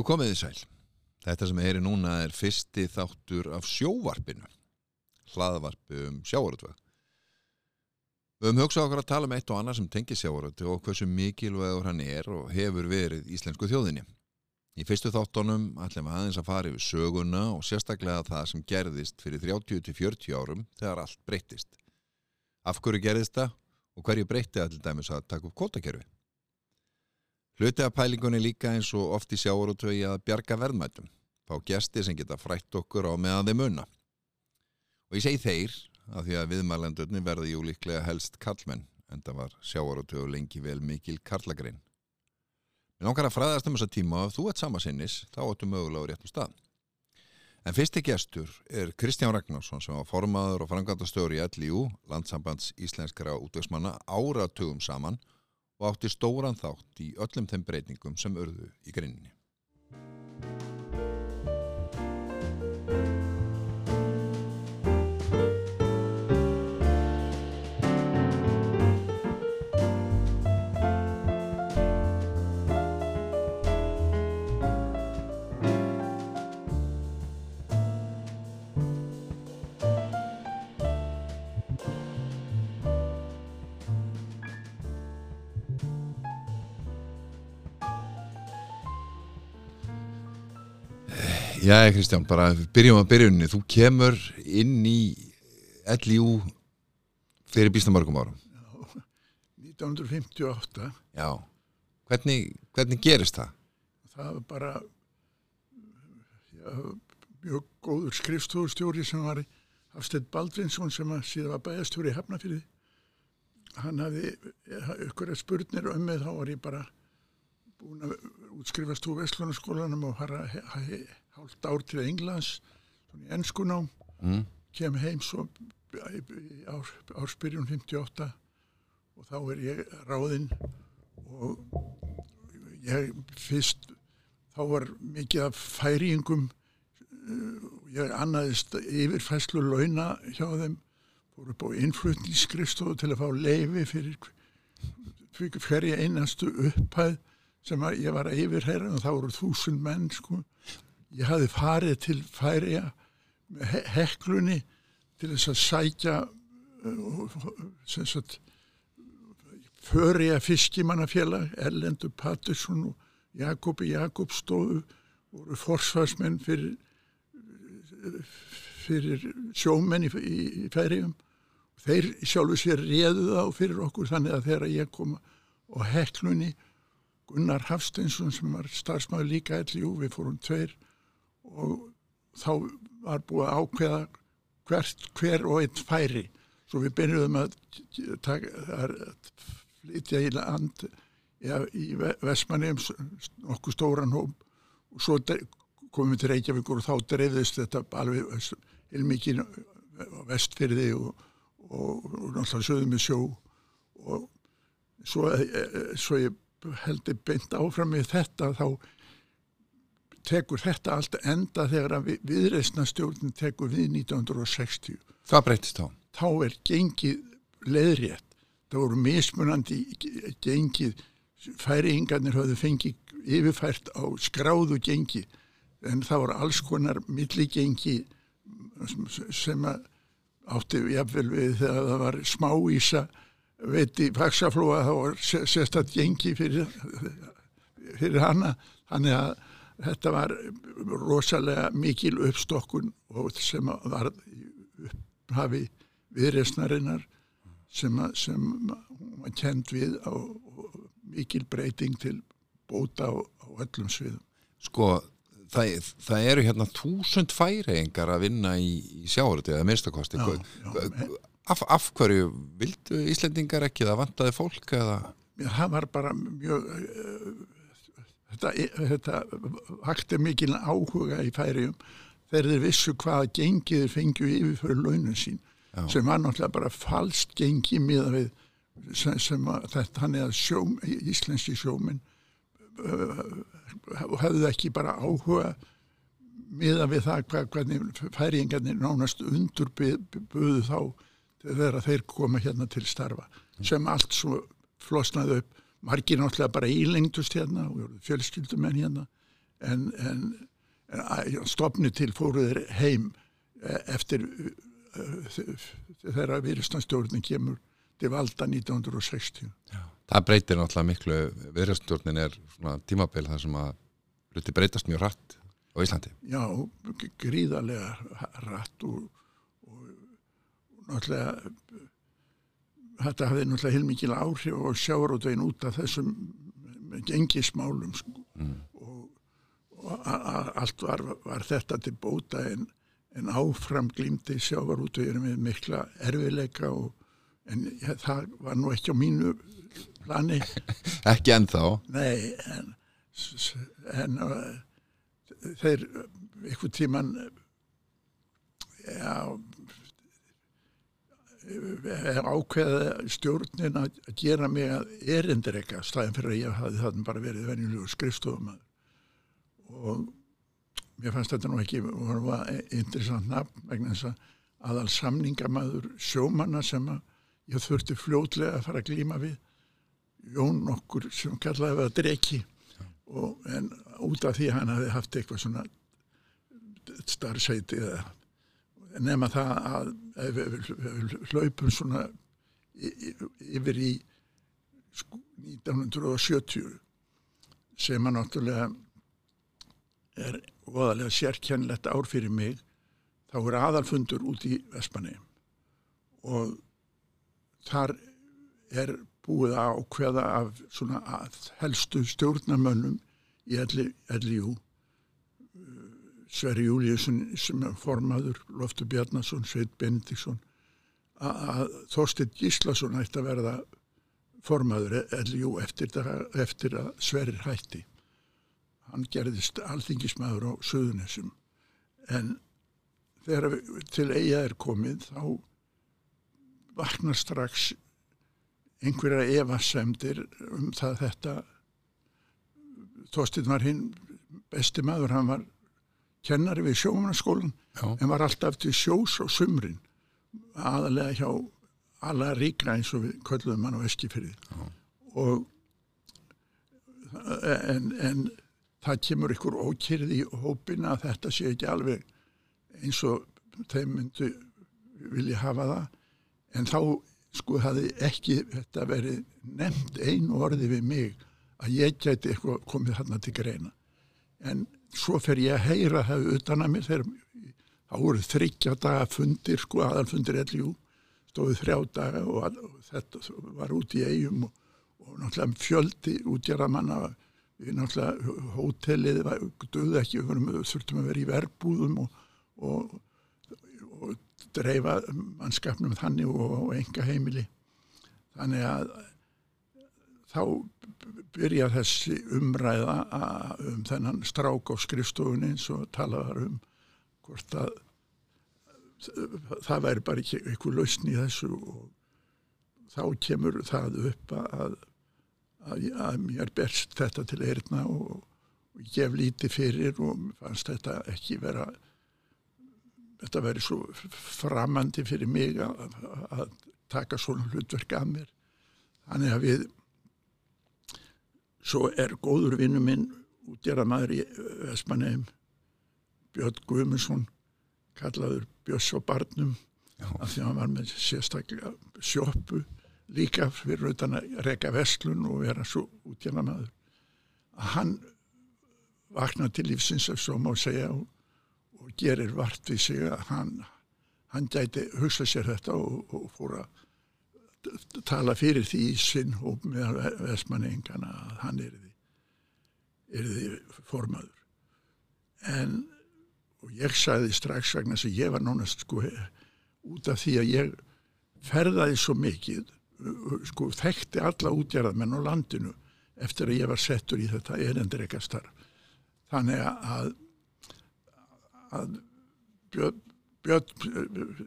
Jú komið þið sæl. Þetta sem er núna er fyrsti þáttur af sjóvarpinu. Hlaðvarpi um sjávaröldvöð. Við höfum hugsað okkur að tala um eitt og annað sem tengir sjávaröldvöð og hversu mikilvægur hann er og hefur verið íslensku þjóðinni. Í fyrstu þáttunum ætlum við aðeins að fara yfir söguna og sérstaklega það sem gerðist fyrir 30-40 árum þegar allt breyttist. Af hverju gerðist það og hverju breytti til dæmis að taka upp kótakerfi? Hluti af pælingunni líka eins og oft í sjávarútvögi að bjarga verðmætum, fá gesti sem geta frætt okkur á meðan þeim unna. Og ég segi þeir af því að viðmælendurni verði jú líklega helst kallmenn, en það var sjávarútvögu lengi vel mikil karlagrein. Mér langar að fræðast um þessa tíma ef þú ert samasinnis, þá ertu mögulega á réttum stað. En fyrsti gestur er Kristján Ragnarsson sem var formaður og frangandastjóri í LIU, landsambands íslenskara útvegsmanna, áratugum saman og átti stóran þátt í öllum þeim breytingum sem örðu í grinninni. Já, Kristján, bara byrjum að byrjunni. Þú kemur inn í LIU fyrir býstamörgum árum. 1958 Já. Hvernig, hvernig gerist það? það var bara já, mjög góður skrifstofustjóri sem var Hafstedt Baldvinsson sem að síðan var bæðastjóri í Hafnafyrði hann hafði ykkur spurnir um mig þá var ég bara búin að útskrifast úr Vestlunarskólanum og fara hálft ár til Englands í ennskunám Mm. kem heim svo í í ár, árspyrjun 58 og þá er ég ráðinn og ég fyrst þá var mikið af færingum ég annaðist yfirfæslu launa hjá þeim fór upp á innflutningsskristofu til að fá leifi fyrir hverja einastu upphæð sem að ég var að yfirherra og þá voru þúsund menn sko ég hafði farið til færiða he heklunni til þess að sækja uh, sem sagt Föriða fiskimannafélag, Erlendur Pattersson og Jakobi Jakobsstofu voru forsvarsmenn fyrir, fyrir sjómenn í, í, í færiðum. Þeir sjálfu sér réðu þá fyrir okkur þannig að þegar ég kom og heklunni Gunnar Hafsteinsson sem var starfsmæður líka LIU, við fórum tveir og þá var búið að ákveða hvert, hver og einn færi. Svo við byrjuðum að, að flytja í land ja, í Vestmanni nokkuð stóran hóp og svo komum við til Reykjavíkur og þá dreifðist þetta alveg heilmikið á vestfyrði og, og, og náttúrulega sögðum við sjó og svo, svo ég heldur beint áfram með þetta þá tekur þetta allt enda þegar við, viðreysna stjórn tekur við 1960 Hvað breytist þá? þá er gengið leðrétt það voru mismunandi gengið. Færiingarnir höfðu fengið yfirfært á skráðu gengi en það voru alls konar milligengi sem átti jafnvel við þegar það var smáísa veit í faksaflóa þá var sérstatt gengi fyrir, fyrir hana. Þannig að þetta var rosalega mikil uppstokkun sem var upphafi viðresnarinnar sem, sem var kend við á, mikil breyting til bóta á, á öllum sviðum. Sko, það, það eru hérna þúsund færiðingar að vinna í, í sjáurði eða minnstakosti. Af, af hverju vildu Íslendingar ekki það vantaði fólk eða? Já, það var bara mjög þetta, þetta vakti mikil áhuga í færiðum þegar þeir vissu hvaða gengið þeir fengju yfir fyrir launum sín Já. sem var náttúrulega bara falskt gengi miða við sem, sem að þetta hann eða sjóm, íslenski sjóminn uh, hefðu ekki bara áhuga miða við það hva, hvernig færingarnir nánast undurböðu þá þegar þeir koma hérna til starfa sem allt svo flosnaði upp margir náttúrulega bara ílengdust hérna og fjölskyldumenn hérna en, en, en stopni til fóruður heim e, eftir e, þegar viðristanstjórnin kemur til valda 1960 Já. Það breytir náttúrulega miklu viðristanstjórnin er svona tímabil þar sem að hluti breytast mjög hratt á Íslandi Já, gríðarlega og, og, og náttúrulega þetta hafði náttúrulega heilmikið áhrif og sjárótvegin út af þessum gengismálum sko. mm. og, og allt var, var þetta til bóta en, en áfram glýmdi sjárótvegin með mikla erfileika og, en ja, það var nú ekki á mínu plani Ekki ennþá Nei, en, en þeir ykkur tíman já ákveða stjórnin að gera mig að erindireka staðin fyrir að ég hafði þannig bara verið venjulegur skrifstofum og mér fannst þetta nú ekki var interessant nafn vegna þess að aðal samningamæður sjómanna sem að ég þurfti fljótlega að fara að glíma við Jón okkur sem kallaði að dreki. Og, en út af því hann hafi haft eitthvað svona starfsæti eða nema það að hlaupum svona yfir í 1970 sem að náttúrulega er voðalega sérkjænlegt ár fyrir mig þá er aðalfundur út í Vespanei og þar er búið að ákveða af svona helstu stjórnarmönnum í LIU Sverri Júliusson sem er formaður, Loftur Bjarnason, Sveit Benediktsson að Þorstin Gíslason ætti að verða formaður LJU eftir, eftir að Sverrir hætti. Hann gerðist alþingismæður á Suðunessum en þegar til eiga er komið þá vaknar strax einhverja evasemdir um það þetta Þorstin var hinn besti maður, hann var kennari við sjómanarskólan en var alltaf til sjós og sumrin aðalega hjá alla ríkra eins og við köllum hann á Eskifyrði og en, en það kemur ykkur ókýrði í hópina að þetta sé ekki alveg eins og þeim myndu vilja hafa það. En þá sko hafi ekki þetta verið nefnd einu orði við mig að ég geti eitthvað komið hann til greina. En svo fer ég að heyra það utan að mér þegar þá voru þryggja daga fundir sko aðalfundir LJU stóðu þrjá daga og, og þetta var út í eigum og, og náttúrulega fjöldi útgjaramanna við náttúrulega hótelið duði ekki, við þurftum að vera í verbúðum og, og dreifa mannskapnum þannig og enga heimili þannig að þá byrja þessi umræða um þennan strák á skrifstofunni eins og talaðar um hvort að það væri bara ekki eitthvað lausn í þessu og þá kemur það upp að, að, að mér berst þetta til eirna og, og gef lítið fyrir og fannst þetta ekki vera þetta veri svo framandi fyrir mig að, að taka svona hlutverk að mér. Þannig að við svo er góður vinnu minn útgjara maður í Vespanheim Björn Guðmundsson kallaður Björns og Barnum af því að hann var með sérstaklega sjópu líka fyrir utan að reyka vestlun og vera svo útgjara maður að hann vakna til lífsins ef svo má segja og, og gerir vart við sig að hann hann gæti hugsa sér þetta og, og fór að tala fyrir því í sinn hóp með vestmanningana að hann er því, er því formaður. En og ég sagði strax vegna sem ég var nánast sko út af því að ég ferðaði svo mikið sko þekkti alla útgjörðamenn á landinu eftir að ég var settur í þetta erendreikastarf þannig að að Björn, Björn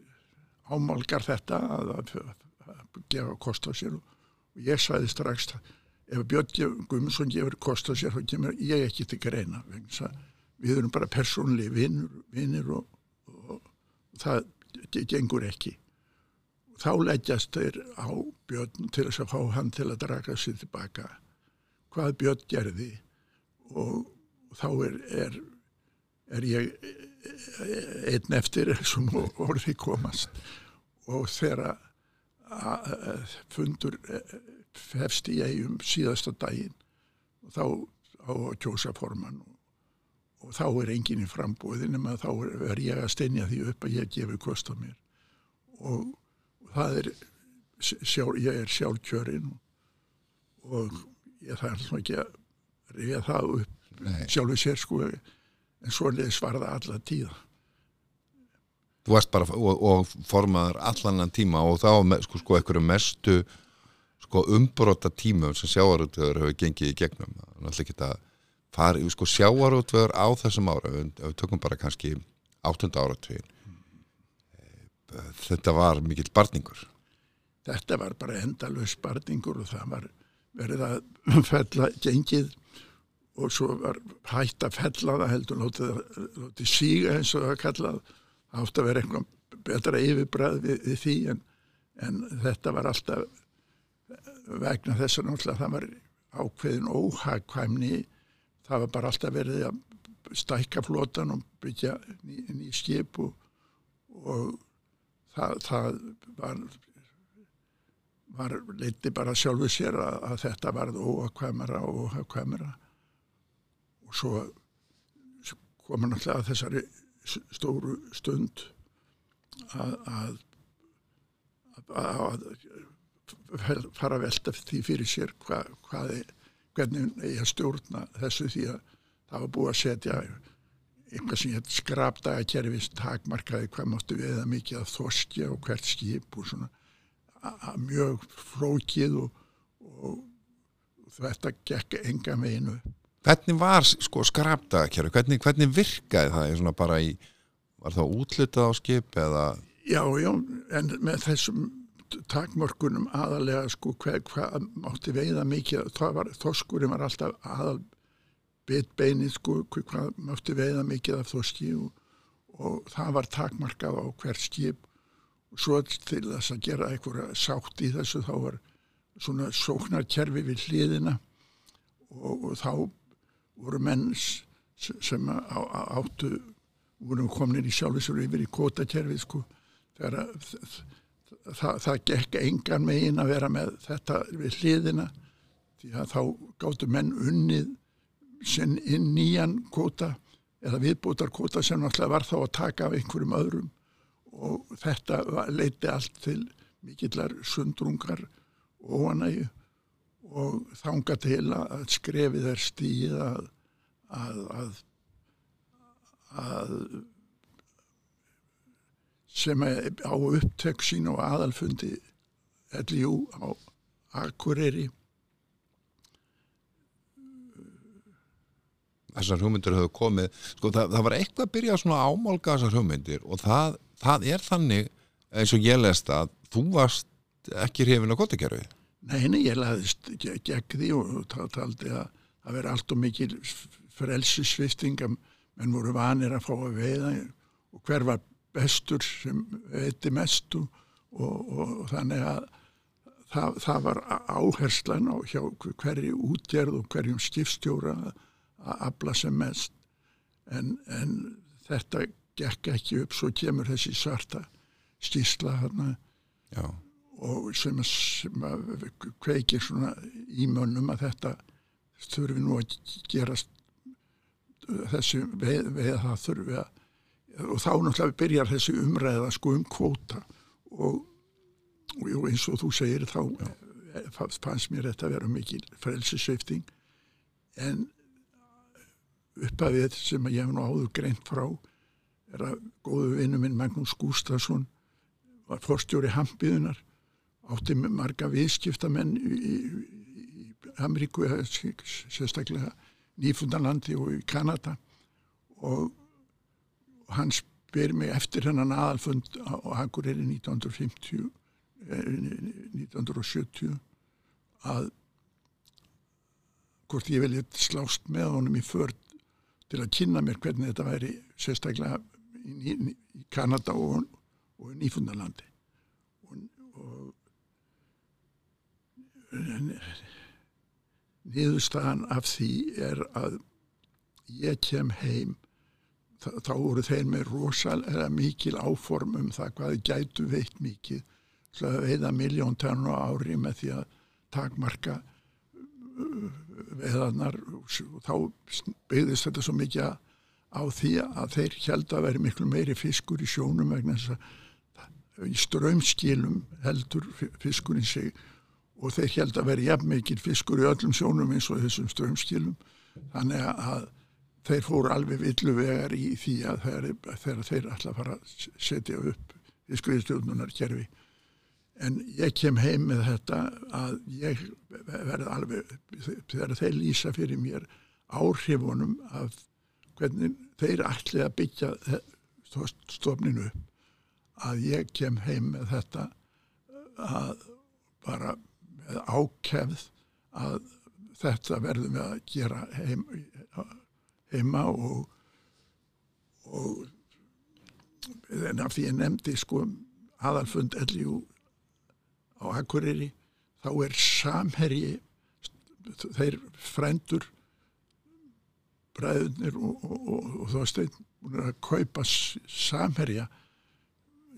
ámálgar þetta að, að gefa kost á sér og ég sagði strax ef Björn Guðmundsson gefur kost á sér þá kemur ég ekki til greina við erum bara persónli vinnir og, og, og það gengur ekki. Þá leggjast þeir á Björn til þess að fá hann til að draka sér tilbaka hvað Björn gerði og þá er, er, er ég einn eftir sem orði komast. Og þegar fundur eh, hefst í eigum síðasta daginn. Og þá á að kjósa formann og, og þá er enginn í frambúðin nema þá er, er ég að steinja því upp að ég gefi kost á mér. Og, og það er sjálf, ég er sjálfkjörin og, ég þarf ekki að rifja það upp Nei. sjálfu sér sko en svoleiðis var það alla tíða Þú varst bara og, og formaður allan tíma og þá sko, sko einhverju mestu sko umbrota tímum sem sjávarútvöður hefur gengið í gegnum. Náttúrulega ekki að fara sko sjávarútvöður á þessum ára við- við tökum bara kannski áttunda áratvíðin þetta var mikill barningur. Þetta var bara endalös sparningur og það var verið að fella gengið og svo var hægt að fella það heldur látið síga eins og það kallað átti að vera eitthvað betra yfirbræð við, við því en, en þetta var alltaf vegna þess að náttúrulega það var ákveðin óhagkvæmni það var bara alltaf verið að stækka flotan og byggja ný, ný skip og, og það, það var var leiti bara sjálfu sér að, að þetta varð óakvæmara og óakvæmara og svo koma náttúrulega þessari stóru stund að, að, að, að fara að velta því fyrir sér hva, er, hvernig að stjórna þessu því að það var búið að setja eitthvað sem hétt skrapdagakerfist takmarkaði hvað máttu veiða mikið að þoskja og hvert skip og svona a- a- mjög flókið og, og, og þetta gekk enga meginu Hvernig var sko skrapdagakerfi, hvernig, hvernig virkaði það? Svona bara í, var það útlitað á skip eða, Já, já, en með þessum takmörkunum aðalega sko hvað hva, mátti veiða mikið það var, þoskurinn var alltaf aðal bitbeinið sko hva- hvað mátti veiða mikið af þoski og, og það var takmarkað á hvert skip. Og svo til þess að gera einhverja sátt í þessu þá var svona sóknarkerfi við hliðina og, og þá voru menn s- sem á, áttu voru komin í sjálfisur yfir í kótakerfið sko þegar að þ- það, það gekk engan megin að vera með þetta við hliðina því að þá gáttu menn unnið sinn inn nýjan kóta eða viðbútar kóta sem náttúrulega var þá að taka af einhverjum öðrum. Og þetta leiddi allt til mikillar sundrungar og óanægu og þanga til að skrefið er stíð að, að, að, að sem er á upptök sín og aðalfundi LIU á Akureyri. Þessar hugmyndir höfðu komið sko það, það var eitthvað að byrja svona að ámálga þessar hugmyndir og það, það er þannig eins og ég lest að þú varst ekki hrifin á kótakerfi Nei, nei, ég laðist ge- gegn því og taldi að það veri allt og mikil frelsisvifting að menn voru vanir að fá að veiða og hver var bestur sem veiti mestu og, og, og þannig að það, það var áherslan á hjá hverju útgerð og hverjum skipstjóra að að afla sem mest. En, en þetta gekk ekki upp svo kemur þessi svarta skýrsla hérna já, og sem sem kveikir svona í mönnum að þetta þurfi nú að gerast þessi veið, veið það þurfi að og þá náttúrulega byrjar þessi umræða sko um kvóta og, og, eins og þú segir þá eh, fannst mér þetta að vera mikil frelsisveifting en uppafið sem ég hef nú áður greint frá er að góðu vinnu minn Magnús Gústason var forstjóri hampiðunar átti með marga viðskiptamenn í, í, Ameríku sérstaklega Nýfundanlandi og í Kanada. Og, hann spyr mig eftir hennan aðalfund á Akureyri 1950 eh, 1970 að hvort ég vilja slást með honum í förd til að kynna mér hvernig þetta væri sérstaklega í, í Kanada og, og Nýfundanlandi og, og niðurstaðan af því er að ég kem heim þá, voru þeir með rosalega mikil áform um það hvað gætu veitt mikið svo að veiða miljón tönn á ári með því að takmarka uh, veiðarnar. Og þá byggðist þetta svo mikið á því að þeir held að veri miklu meiri fiskur í sjónum vegna þess að í strömskilum heldur fiskurinn sig og þeir held að veri jafn mikil fiskur í öllum sjónum eins og þessum strömskilum þannig að þeir fóru alveg villu vegar í því að þeir, þeir, að fara að setja upp fiskuriðstjórnunar kerfi en ég kem heim með þetta að ég verði alveg þegar þeir lýsa fyrir mér áhrifunum af hvernig þeir ætli að byggja stofninu að ég kem heim með þetta að bara ákefð að þetta verðum við að gera heim, heima og og en af því ég nefndi sko aðalfund LJU á Akureyri þá er samherji þeir frendur bræðunir og, og, og, búin að kaupa samherja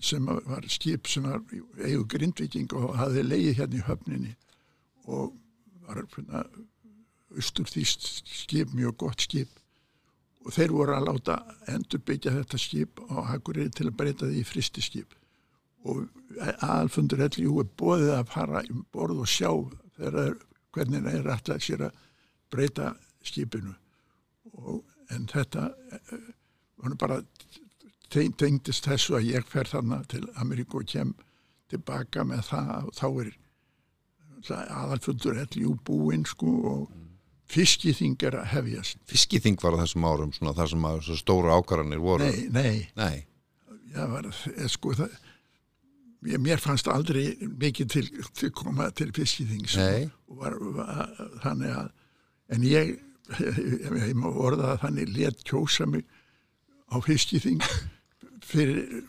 sem var skip sem var eigu grindviking og hafði leið hérna í höfninni og var austur því skip, mjög gott skip. Og þeir voru að láta endur byggja þetta skip á Akureyri til að breyta því fristi skip. Og aðalfundur helli jú er bóðið að fara um borð og sjá þegar hvernig það er alltaf sér að breyta skipinu. Og, en þetta var bara tengdist þessu að ég fer þarna til Ameríku og kem tilbaka með það og þá er aðalfundur helli jú búinn sko og fiskithing er að hefjast. Fiskithing var þessum árum svona þar sem að stóru ákvarðanir voru? Nei, nei, nei. Var, sko það ég, mér fannst aldrei mikið til, til koma til var, þannig að en ég, ég, ég má orða að þannig let kjósa mig á fiskithing fyrir,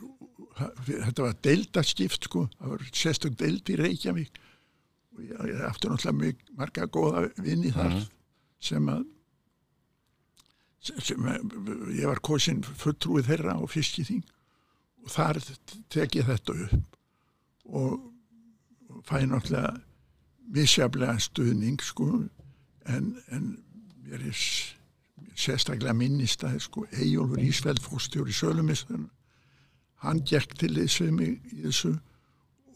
fyrir þetta var deildaskipt sko, það var sérstök deild í Reykjavík. Og ég, ég aftur náttúrulega mjög marga góða vinni þar mm -hmm. sem að sem að ég var kosin fulltrúið þeirra á fiskithing og þar tek ég þetta upp og fæ náttúrulega vissjaflega stuðning sko. En, en mér er sérstaklega minnist að sko Eyjólfur Ísveld fórstjóri Sölumistan hann gekk til þessu í þessu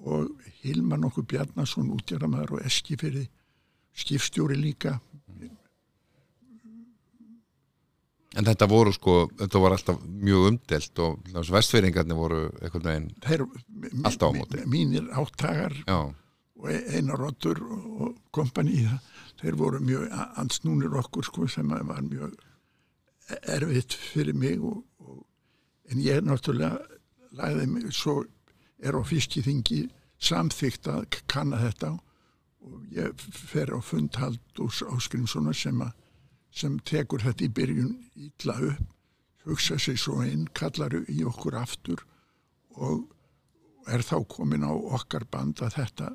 og Hilmar nokkur Bjarnason útgjörðamæður og Eski fyrir skipstjóri líka En þetta voru sko, þetta var alltaf mjög umdelt og vestfeyringarnir voru eitthvað meginn alltaf á móti. Mínir áttagar og e- Einar Rottur og kompani, þeir voru mjög ansnúnir okkur sko sem var mjög erfitt fyrir mig og, og, en ég er náttúrulega lagði mig, svo er á fiskiþingi samþygt að kanna þetta og ég fer á fundhald úr Áskrimssonar sem sem tekur þetta í byrjun ítla upp, hugsa sig svo inn, kallar í okkur aftur og er þá komin á okkar band að þetta.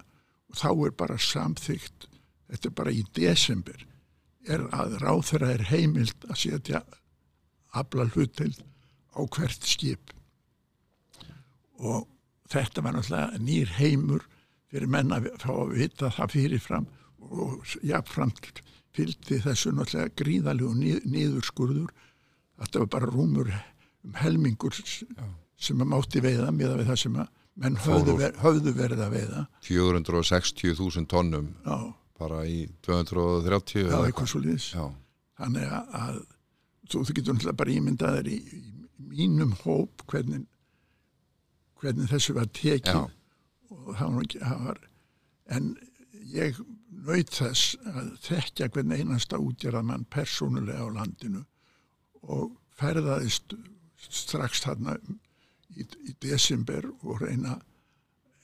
Og þá er bara samþygt, þetta er bara í desember, er að ráþara er heimild að setja afla hlutild á hvert skip og þetta var náttúrulega nýr heimur fyrir menna fá að vita það fyrirfram og jáfnframt fylgdi þessu náttúrulega gríðalegu niðurskurður. Þetta var bara rúmur um helmingur Já. sem að mátti veiða með það sem að menn höfðu, ver, höfðu verið að veiða. 460.000 tonnum Já. bara í 230 Já, eitthvað svo liðis þannig að, að þú getur náttúrulega bara ímyndaðir í, í mínum hóp hvernig hvernig þessu var tekið. Og það var það var, en ég naut þess að þekkja hvern einasta útgjörðamann persónulega á landinu og ferðaðist strax þarna í, í desember og reyna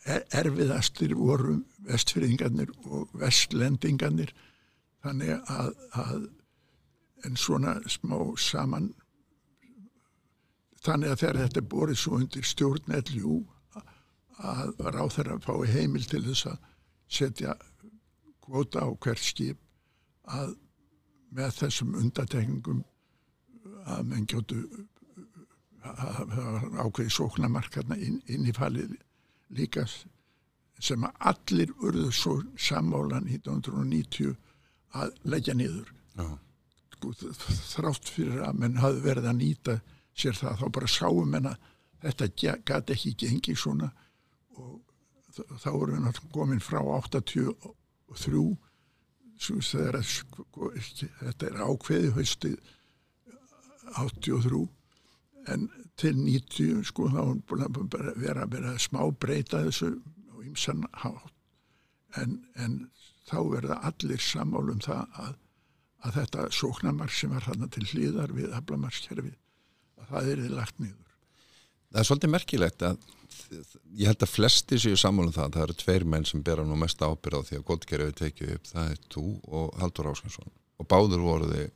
er, erfiðastir voru vestfyrðingarnir og vestlendingarnir. Þannig að, að en svona smá saman þannig að þegar þetta er borðið svo undir stjórn LU að ráð þeirra fái heimil til þess að setja kvota á hvert skip að með þessum undatekningum að menn gjótu ákveði sóknamarkarna inn, inn í falið líka sem að allir urðu svo sammála 1990 að leggja niður Já. sko, þrátt fyrir að menn hafði verið að nýta sér það þá bara sáum en að þetta gæti ekki gengið svona og þá voru við náttúrulega komin frá 83 svo þegar sko, þetta er ákveði haustið 83 en til 90 sko þá bara vera að vera smá breyta þessu og ymsan hátt. En, en þá verða allir sammálum það að, að þetta sóknarmark sem var hann til hlýðar við aflamarkskerfið að það er þið lagt niður. Það er svolítið merkilegt að ég held að flesti séu sammálum það það eru tveir menn sem bera nú mest ábyrð á því að góðgerðið tekið upp, það er þú og Haldur Áskansson og báður voruði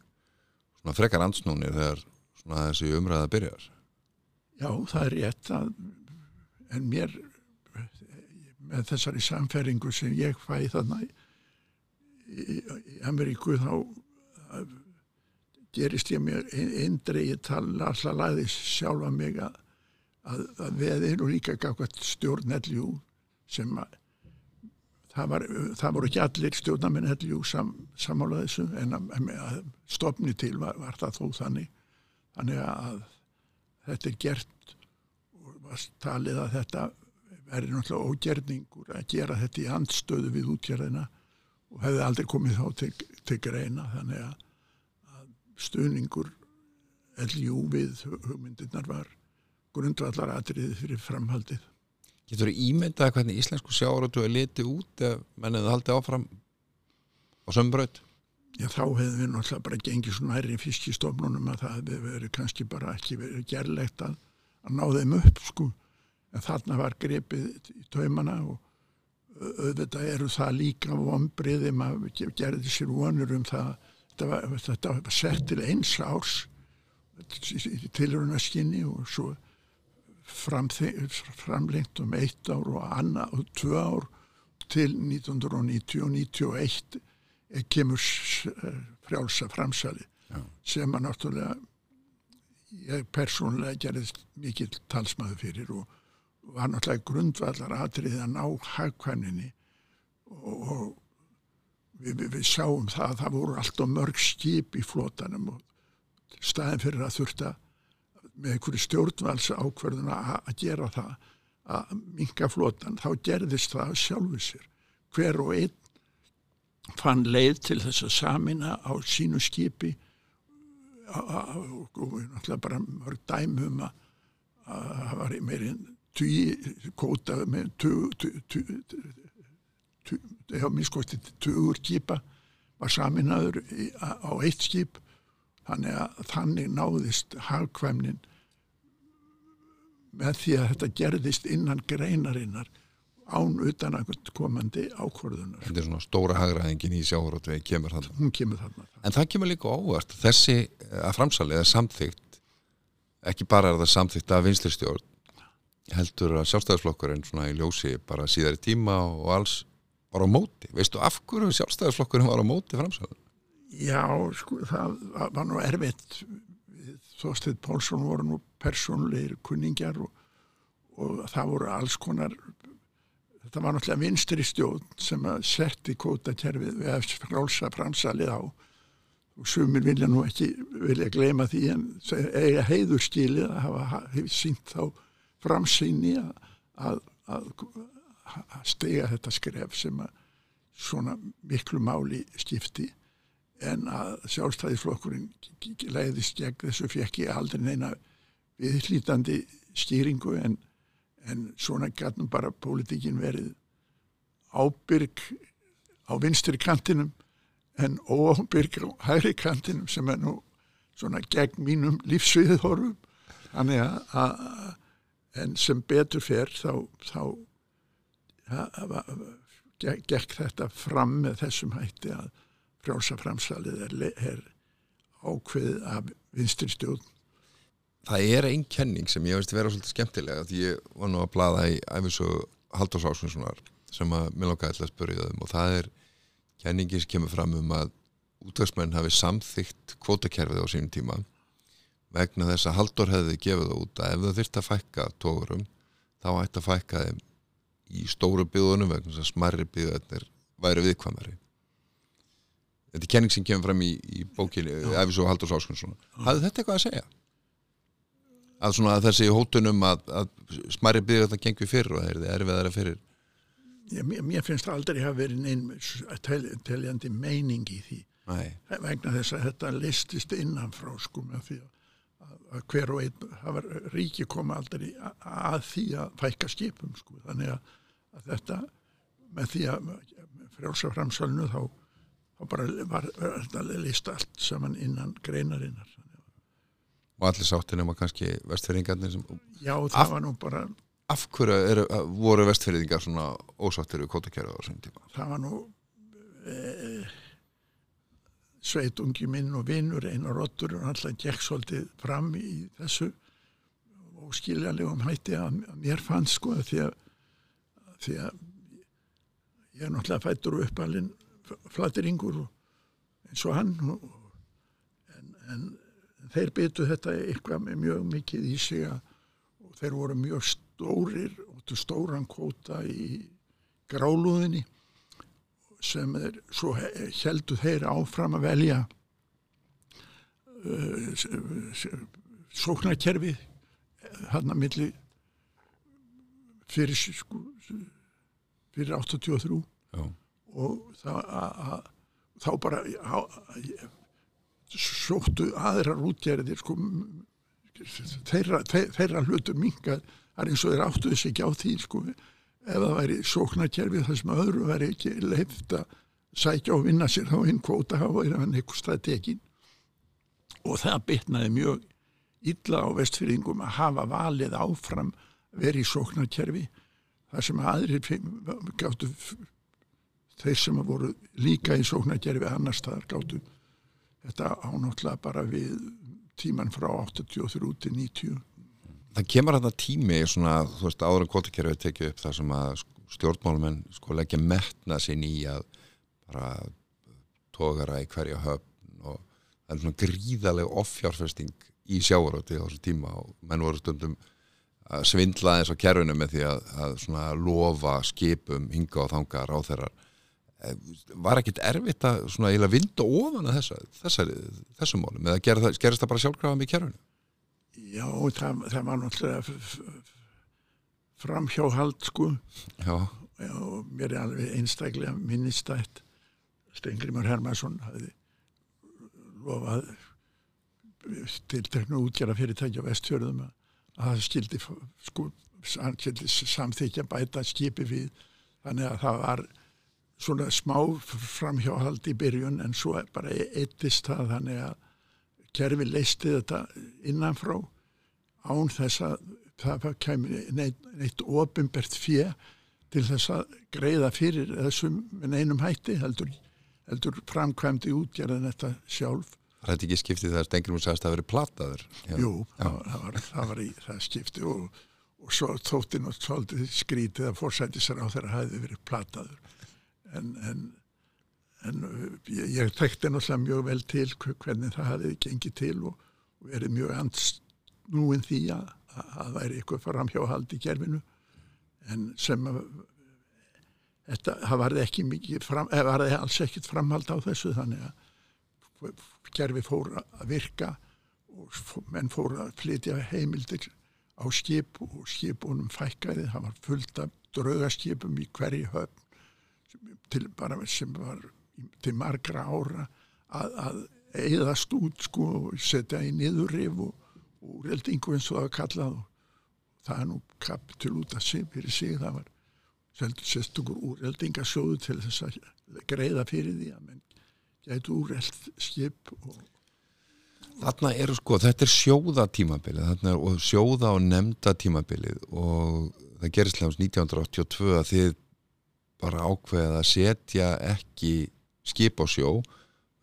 svona frekar ansnúnir þegar svona þessi umræða byrjar. Já, það er rétt að en mér með þessari samfæringu sem ég fæ þarna í, í, í Ameríku þá gerist ég mér eindreið tala alltaf læði sjálfa mig að, að, að við erum líka gafkvæmt stjórn LU sem að það, var, það voru ekki allir stjórnamenn LU sam, samála þessu en að, að stopni til var, var það þó þannig. Þannig að þetta er gert og var talið að þetta verður náttúrulega ógerningur að gera þetta í handstöðu við útgerðina og hefði aldrei komið þá til, til greina. Þannig að stuðningur LJU við hugmyndirnar var grundvallar atriði fyrir framhaldið. Getur þú ímyndað hvernig íslensku sjáarötu er litið út eða mennið haldið áfram á sömbröð? Já, þá hefði við náttúrulega bara gengið svona hærri fiskistofnunum að það hefði verið kannski bara ekki verið gerlegt að, að ná þeim upp, sko. En þarna var grepið í taumana og auðvitað eru það líka vonbriði, maður gerði sér vonur um það. Þetta var, þetta var sett til eins árs í tilrunaskinni og svo framlengt um eitt ár og annað og tvö ár til 1990 og 1991 kemur frjálsa framsali Já. sem að náttúrulega ég persónulega gerðist mikill talsmaður fyrir og var náttúrulega grundvallar atrið að ná hagkvæmninni og, og við, við, við sáum það að það voru alltaf mörg skip í flótanum og staðin fyrir að þurfta með einhverju stjórnvalsa ákverðun að gera það að minga flótan, þá gerðist það sjálfu sér. Hver og einn fann leið til þess að samina á sínu skipi. Og náttúrulega bara mörg dæmum að það var meirinn tugi kóta með tugur minnskosti tugur skipa var saminaður á eitt skip þannig að þannig náðist hagkvæmnin með því að þetta gerðist innan greinarinnar án utan að komandi ákvörðunar. Þetta er svona stóra hagraðingin í sjávarótvegi kemur þarna. Hún kemur þarna. En það kemur líka óvart. Þessi að framsalið er samþygt, ekki bara er það samþygt af vinslistjórn, heldur að sjálfstæðisflokkurinn svona í ljósi bara síðar í tíma og alls var á móti. Veistu af hverju sjálfstæðisflokkurinn var á móti framsalið? Já, sko, það var nú erfitt. Þóstið Pálsson voru nú persónleir kunningjar og, og það voru alls konar þetta var náttúrulega vinstri stjórn sem að setti kótakerfið við að frálsa framsalið á og sumir vilja nú ekki vilja gleyma því en eiga heiður stílið að hafa sínt þá framsýni að, að, að stega þetta skref sem að svona miklu máli skipti en að sjálfstæðisflokkurinn leiðist gegn þessu fekk ég aldrei neina viðhlítandi stýringu en en svona gætnum bara pólitíkin verið ábyrg á vinstri kantinum en óábyrg á hægri kantinum sem er nú svona gegn mínum lífsviðhorfum. Þannig að en sem betur fer þá, þá gekk þetta fram með þessum hætti að frjálsa framsalið er, er ákveð af vinstri stjórn. Það er einn kenning sem ég veist vera svolítið skemmtilega því ég var nú að blada í æfisög Halldórs Ásvinssonar sem að mér lókaði alltaf að spyrja um og það er kenningi sem kemur fram um að útvegsmenn hafi samþygt kvótakerfið á sínum tíma vegna þess að Haldur hefði gefið það út að ef það þyrfti að fækka tógurum þá ætti að fækka þeim í stóru byggðunum vegna þess að smarri byggðunir væri viðkvæmari. Þetta er kenning sem kemur fram í, í bókinni Æfisó Haldurs Áskunnsson hafði þetta eitthvað að segja? að að þessi hótunum að, að smarri byggðunir gengur fyrir og það er erfiðara fyrir Ég, mér, mér finnst aldrei hafa verið neinn tel, teljandi meining í því. Nei. vegna þess að þetta listist innanfrá sko með því að, að hver og einn hafa ríki koma aldrei að, því að fækka skipum sko. Þannig að, að þetta með því að frjálsa framsálnu þá, þá bara var, var þetta lista allt saman innan greinarinnar. Og allir sáttin um að kannski vestfyrringarnir sem Já, það Af- var nú bara af hverju eru, voru vestfyrringar svona ósáttir við kótakjæru á þessum tíma? Það var nú e, sveitungi minn og vinnur einar rottur og alltaf gekk svolítið fram í þessu og skiljanlegum hætti að, mér fannst sko því að, því að ég er náttúrulega fættur og uppalinn flateringur og eins og hann og, en, en þeir byttu þetta eitthvað mjög mikið í sig að, þeir voru mjög stórir og stóran kvóta í grálúðinni sem er, svo heldu þeir áfram að velja uh, sóknarkerfi hann að milli fyrir sko, fyrir 83 Já. og þá bara á, sóttu aðrar útgerðir sko þeirra, þeirra, þeirra hlutur minga það er eins og þeir áttu þess ekki á því sko ef það væri sóknarkerfi þar sem öðru væri ekki leift að sækja og vinna sér þá hinn kvóta hafa verið hann eitthvað strategin og það bytnaði mjög illa á vestfyrringum að hafa valið áfram verið í sóknarkerfi þar sem aðrir gáttu þeir sem voru líka í sóknarkerfi annars staðar gáttu þetta ánáttúrulega bara við tíman frá 83 til 90 það kemur þetta tími svona, þú veist, áður en kvotakerfið tekið upp þar sem að stjórnmálumenn sko leggja metna sinn í að bara tógara í hverja höfn og það er svona gríðaleg offjárfesting í sjávaröti á þessu tíma og menn voru stundum að svindla eins á kerfinu með því að, að svona lofa skipum hinga og þanga ráþeirar var ekkit erfitt að svona eiginlega vinda ofan að þessa, þessa, þessum málum eða gerist það, það bara sjálfkrafa með kerfinu? Já, það, það var náttúrulega framhjáhald sko. Já. Já, og mér er alveg einstaklega minnistætt Stengrimur Hermansson hafði lofað tilteknu útgjara fyrirtæki á vestfjörðum að það skildi sko, samþykja bæta skipi við. Þannig að það var svona smá framhjáhald í byrjun en svo bara eittist það þannig að kerfi leisti þetta innanfrá án þess að það kemur neitt, neitt ofinbert fjö til þess að greiða fyrir þessum með einum hætti heldur, heldur framkvæmdi útgerðin þetta sjálf. Það er ekki skiptið þegar Stengrimur sagðist að það verið plataður. Já. Jú, það, það, var, það var í það skipti og, og svo þótti náttúrulega svolítið skrítið að fórsættisar á þeirra hafi verið plataður. En, en, en ég, ég tekti náttúrulega mjög vel til hvernig það hafi gengið til og, og verið mjög ansnúin því að að væri eitthvað framhjáhald í kerfinu. En sem að þetta, það varði ekki mikið fram, eða varði alls ekkit framhald á þessu þannig að kerfi fór að virka og menn fór að flytja heimildir á skip og skipunum fækkaði, það var fullt af draugaskipum í hverju höfn til bara sem var til margra ára að, að eðast út sko og setja í niðurrif og úreldingu eins og það var kallað og það er nú kapitul út af sig fyrir sig. Það var sérstugur úreldingasjóðu til þess að greiða fyrir því að menn gætu úreld skip og Þarna eru sko, þetta er sjóða tímabilið þarna er, og sjóða og nefnda tímabilið og það gerist lefnst 1982 að þið bara ákveða að setja ekki skip á sjó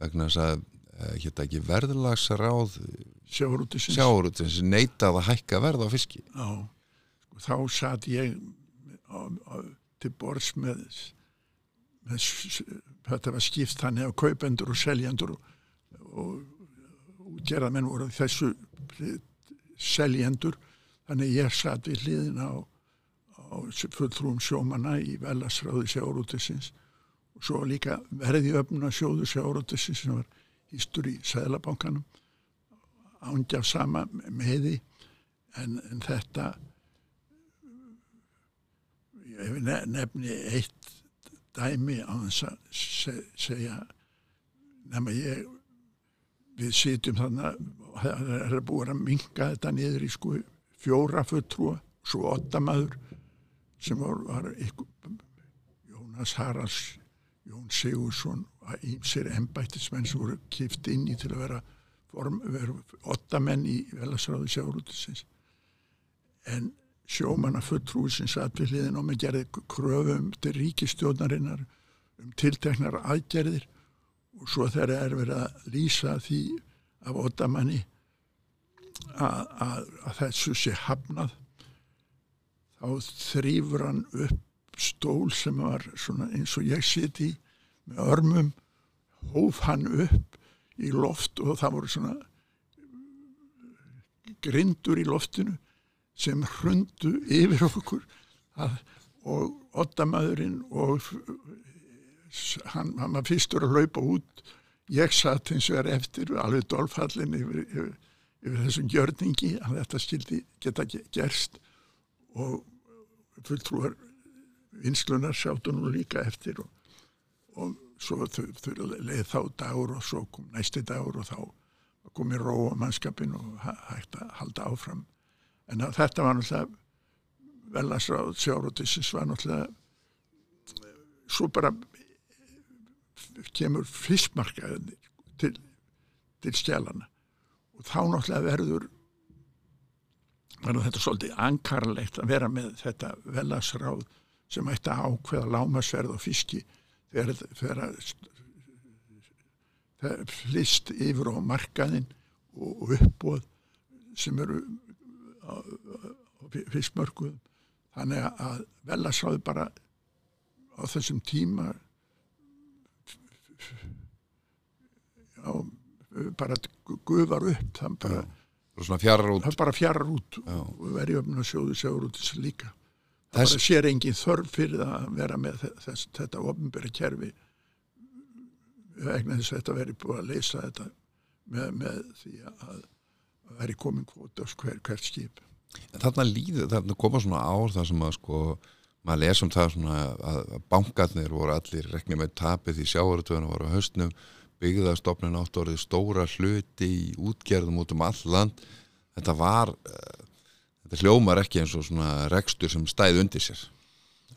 vegna þess að hérna ekki verðlagsráð sjáurútisins sjáurútisins neitað að hækka verð á fiski? Já, sko, þá satt ég á, á, til borðs með, með þetta var skipt þannig að kaupendur og seljendur og, og útgerðamenn voru þessu seljendur. Þannig ég satt við hliðin á, á fulltrúum sjómana í velasráði sjárótisins og svo líka verði öfna sjóðu sjárótisins sem var hýstur í Sæðlabankanum ángjaf sama meði en, en þetta nefni eitt dæmi á þess að se, segja nema ég við sitjum þannig að það er búin að minga þetta niður í sko fjóra fulltrúa svo åtta maður sem var, var Jónas Haralds Jón Sigursson og ímsir ennbættismenn sem voru kift inn í til að vera form, vera åtta menn í velasráðu sjárútisins en sjómanna fulltrúsins aðvilliðin og með gerði kröfum til ríkistjónarinnar um tilteknar aðgerðir og svo þegar er verið að lýsa því af ótamanni að, að, að þessu sé hafnað þá þrýfur hann upp stól sem var eins og ég siti með örmum hóf hann upp í loft og það voru svona grindur í loftinu sem hrundu yfir okkur að, og ottamæðurinn og hann, hann var fyrstur að laupa út. Ég satt eins og er eftir alveg dolfallin yfir, yfir, yfir þessum gjörningi að þetta skildi geta gerst og fulltrúar vinslunar sáttu nú líka eftir og, og svo þau leið þá dagur og svo kom næsti dagur og þá kom í ró á mannskapin og hægt að halda áfram. En þetta var náttúrulega velasráð sjárótisins var náttúrulega svo bara kemur fiskmarkaðin til, til skjálana og þá náttúrulega verður verður þetta svolítið ankarlegt að vera með þetta velasráð sem ætti að ákveða lámasverð og fiski þegar það flist yfir á markaðin og uppbóð sem eru á, á fiskmörkuðum. Þannig að velasráði bara á þessum tíma já, bara guðvar upp það bara, bara fjarar út. og verið öfn að sjóðu sjóður út þessu líka það sér engin þörf fyrir að vera með þess, þetta ofnbæri kerfi. Vegna þess að þetta verið búið að leysa þetta með, með því að veri komin kvota hver, hvert skip. Þarna líður, þarna koma svona ár þar sem að sko maður lesum það svona að bankarnir voru allir reknið með tapið í sjáurötuðinu voru á höstnum byggðastofnun átt orðið stóra hluti í útgerðum út um all land. Þetta var uh, þetta hljómar ekki eins og svona rekstur sem stæði undir sér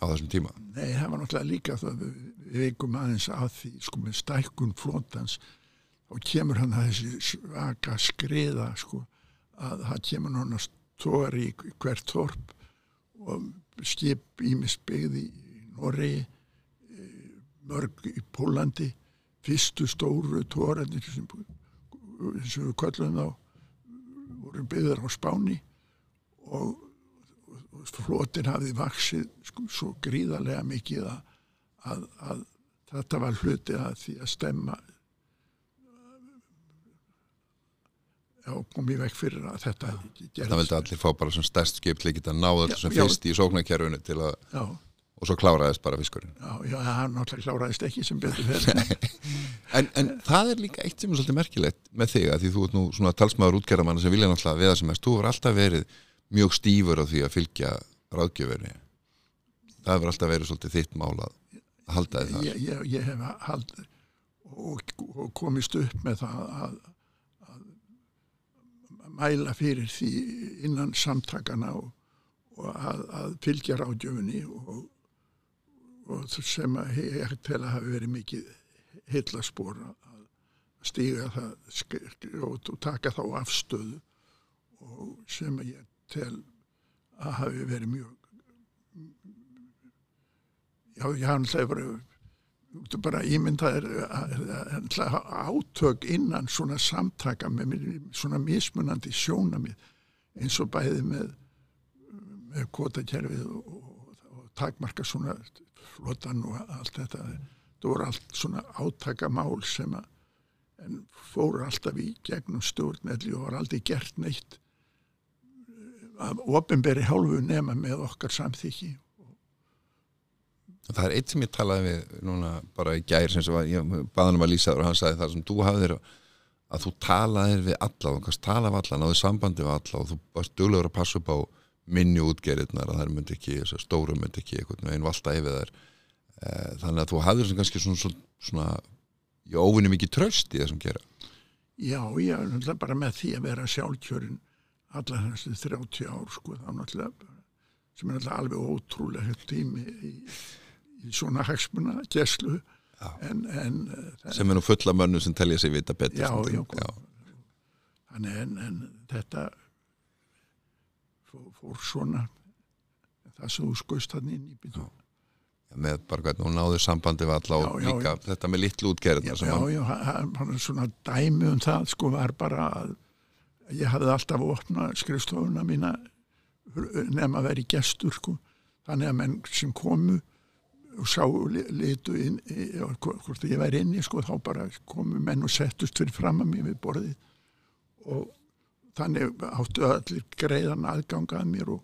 á þessum tíma. Nei, það var náttúrulega líka það við, veikum aðeins að því sko með stækkun flótans og kemur hann að þessi svaka skriða sko að það kemur náttúrulega stóri í hvert þorp og skip ímisbyggði í Noregi eh, mörg í Pólandi fyrstu stóru tóranir sem við kallum þá voru byggðar á Spáni og, og flotin hafði vaksið sko, svo gríðarlega mikið að, að, að þetta var hluti að því að stemma já, komið vekk fyrir að þetta gerðist. Það vildi allir fá bara svona stærst skip til að náða þetta sem fyrst í sóknarkerfunu til að já. og svo kláraðist bara fiskurinn. Já, já, hann náttúrulega kláraðist ekki sem betur fyrir. en, en það er líka eitt sem er svolítið merkilegt með þig að því þú ert nú svona talsmaður útgerðamann sem vilja náttúrulega veða sem erst, þú er alltaf verið mjög stífur á því að fylgja ráðgjöfurni. Það hefur alltaf verið svolítið þitt mál að halda þið þar. Ég, ég, ég hef haldið og, og komist upp með það að mæla fyrir því innan samtakana og, og að, að fylgja ráðgjöfunni og, og sem að ég tel að hafi verið mikið heillaspor að stíga það og taka þá afstöðu og sem að ég tel að hafi verið mjög já, ég hafði alltaf verið þú bara ímyndaðir átök innan svona samtaka með svona mismunandi sjónamið eins og bæði með, með kvotakerfið og, og, og takmarka svona flotan og allt þetta. Það voru allt svona átakamál sem að fóru alltaf í gegnum stjórnelli og var aldrei gert neitt af ofinberi hálfu nema með okkar samþykki. Það er eitt sem ég talaði við núna bara í gær sem var, ég baði hann um að lýsa og hann sagði það sem þú hafðir að þú talaðir við alla og kannski tala við alla, náðu sambandi við alla og þú varst duglegur að passa upp á minni útgerirnar að þær myndi ekki, þessar stóru myndi ekki einhvern veginn valda yfir þær. Eh, þannig að þú hafðir sem kannski svona, svona, svona ég óvinni mikið tröst í þessum gera. Já, ég er bara með því að vera sjálfkjörin alla þessi 30 ár sko, sem er náttúrulega alveg ótrúlega högt tími í, í svona hagsmuna geslu Já. en, en eh, sem er nú fulla mönnu sem telja sig vita betur Já, stundum. já, þannig en, en þetta fór, fór svona það sem þú skoist hann inn í byrju Já. með bara hvernig hún náði sambandi við alla og Já, já, líka þetta með litlu útgerðina Já, já, já, hann er svona dæmi um það sko var bara að ég hafði alltaf opnað skrifstofuna mína nefn að vera í gestur sko. Þannig að menn sem komu og sá li- litu inn hvort ég væri inni sko þá bara komu menn og settust fyrir fram að mér við borðið. Og þannig áttu allir greiðan aðgangað mér og,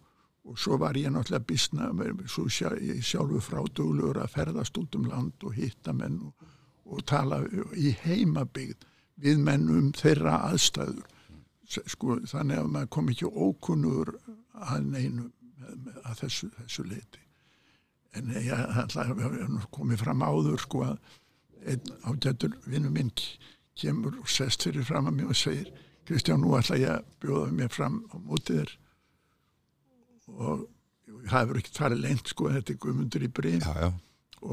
og svo var ég náttúrulega bísna svo sjá, ég sjálfu fráduglugur að ferðast út um land og hitta menn og, og tala í heimabygð við menn um þeirra aðstæður sko, þannig að maður kom ekki ókunnur að neinu að þessu, þessu leiti en ég ætla að við höfum komið fram áður sko að einn ágættur vinnu minn kemur og sest fyrir fram að mér og segir Kristján, nú ætla ég að bjóða mér fram á mótið þér. Og það hefur ekki farið lengt sko, þetta er guðmundur í já,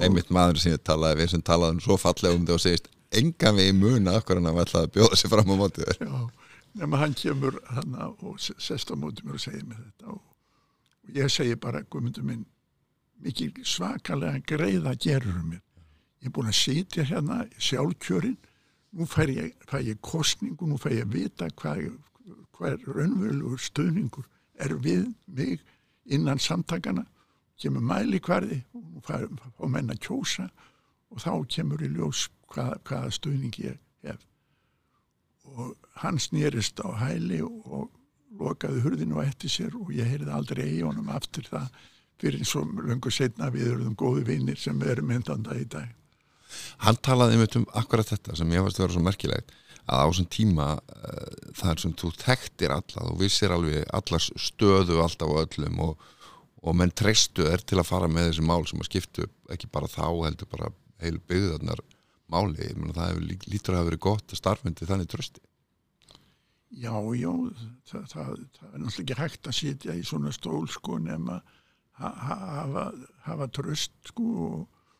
einmitt maður sem ég talaði við sem talaði um svo fallega um þetta og segist engan við í muna okkur en að ætlaði að bjóða sér fram á mótið þér. Já, nema hann kemur hana og sest á móti mér og segir mér þetta og, og ég segi bara, guðmundur minn mikið svakalega greiða gerur mér. Ég er búin að sitja hérna sjálfkjörin, nú fær ég, fær ég kostningu, nú fær ég vita hvað, hvað er raunverulegur stuðningur er við mig innan samtakana, kemur mæli hverði og nú fær, fá menn að kjósa og þá kemur í ljós hvað, hvaða stuðning ég hef og hann snýrist á hæli og lokaði hurðinu eftir sér og ég heyrði aldrei í honum aftur það fyrir eins og löngu setna við erum góði vinnir sem við erum myndanda í dag. hann talaði einmitt um akkurat þetta sem ég fannst að vera svo merkilegt að á þessum tíma uh, þar sem þú þekktir alla þú vissir alveg allar stöðu alltaf á öllum og, og menn treystu er til að fara með þessi mál sem að skiptu ekki bara þá heldur bara heil byggðarnar máli, ég meina það lítur að hafa verið gott að starfmyndi þannig trösti Já, já, það, það, það er náttúrulega ekki hægt að sitja í svona stól sko nema ha- ha- hafa, hafa tröst sko og,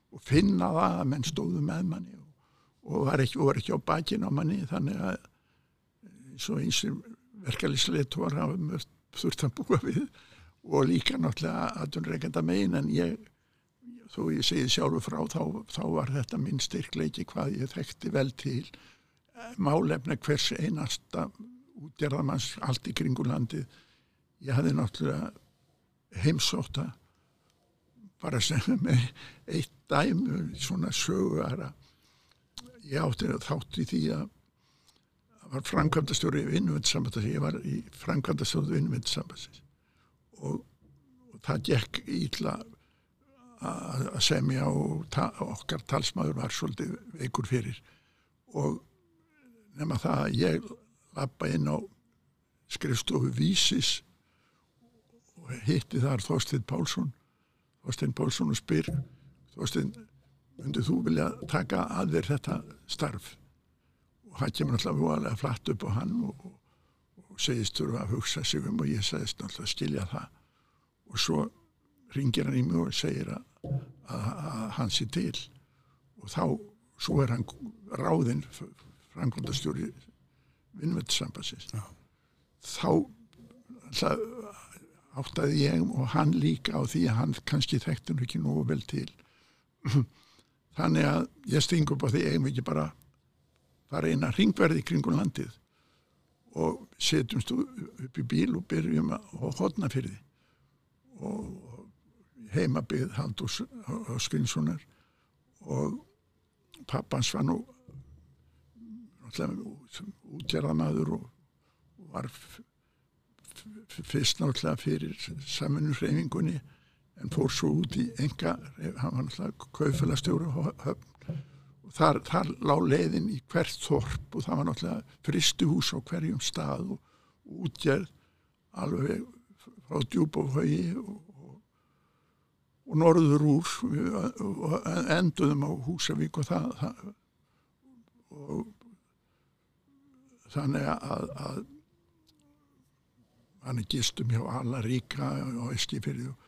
og finna það að menn stóðu með manni og, og var ekki, var ekki á bakinn á manni þannig að svo eins og verkefliðsleitur hafa mörgt þurft að búa við og líka náttúrulega aðunreikenda megin en ég þó ég segi sjálfur frá þá, þá var þetta minn styrkleiki hvað ég þekkti vel til málefna hvers einasta útgerðamanns allt í kringu landið. Ég hafði náttúrulega heimsóta bara sem með eitt dæmu svona sögara ég átti þátt í því að var framkvæmdastjóri vinnvindsambandsins, ég var í framkvæmdastjóri vinnvindsambandsins og, og það gekk ítla að að semja og ta, okkar talsmaður var svolítið veikur fyrir. Og nema það að ég lappa inn á skrifstofu Vísis og hitti þar Þorstein Pálsson. Þorstein Pálsson og spyr Þorstein, myndið þú vilja taka að þér þetta starf? Og hann kemur náttúrulega voðalega flatt upp á hann og, og, segist þurfa að hugsa sig um og ég segist að skilja það. Og svo ringir hann í mig og segir að, að, að hann sé til. Og þá svo er hann ráðinn framkvæmdastjóri vinnvöldssambansins þá það, áttaði ég og hann líka á því að hann kannski þekkti hann ekki nógu vel til. Þannig að ég sting upp á því eigum við ekki bara fara að ringverði kringum landið og setjumst upp í bíl og byrjum að hodna fyrir því. Og heimabið Haldús Skvinssonar og pappans var nú útgerðamaður og, var fyrst náttúrulega fyrir saminurreifingunni en fór svo út í enga, hann var náttúrulega höfn. Og þar, þar lá leiðin í hvert þorp og það var náttúrulega fristuhús á hverjum stað og, útgerð alveg frá djúbófhaugi og, og, og norður úr og enduðum á Húsavík og það, það og þannig að, að hann er gistum hjá Allaríka og Eskifyrði og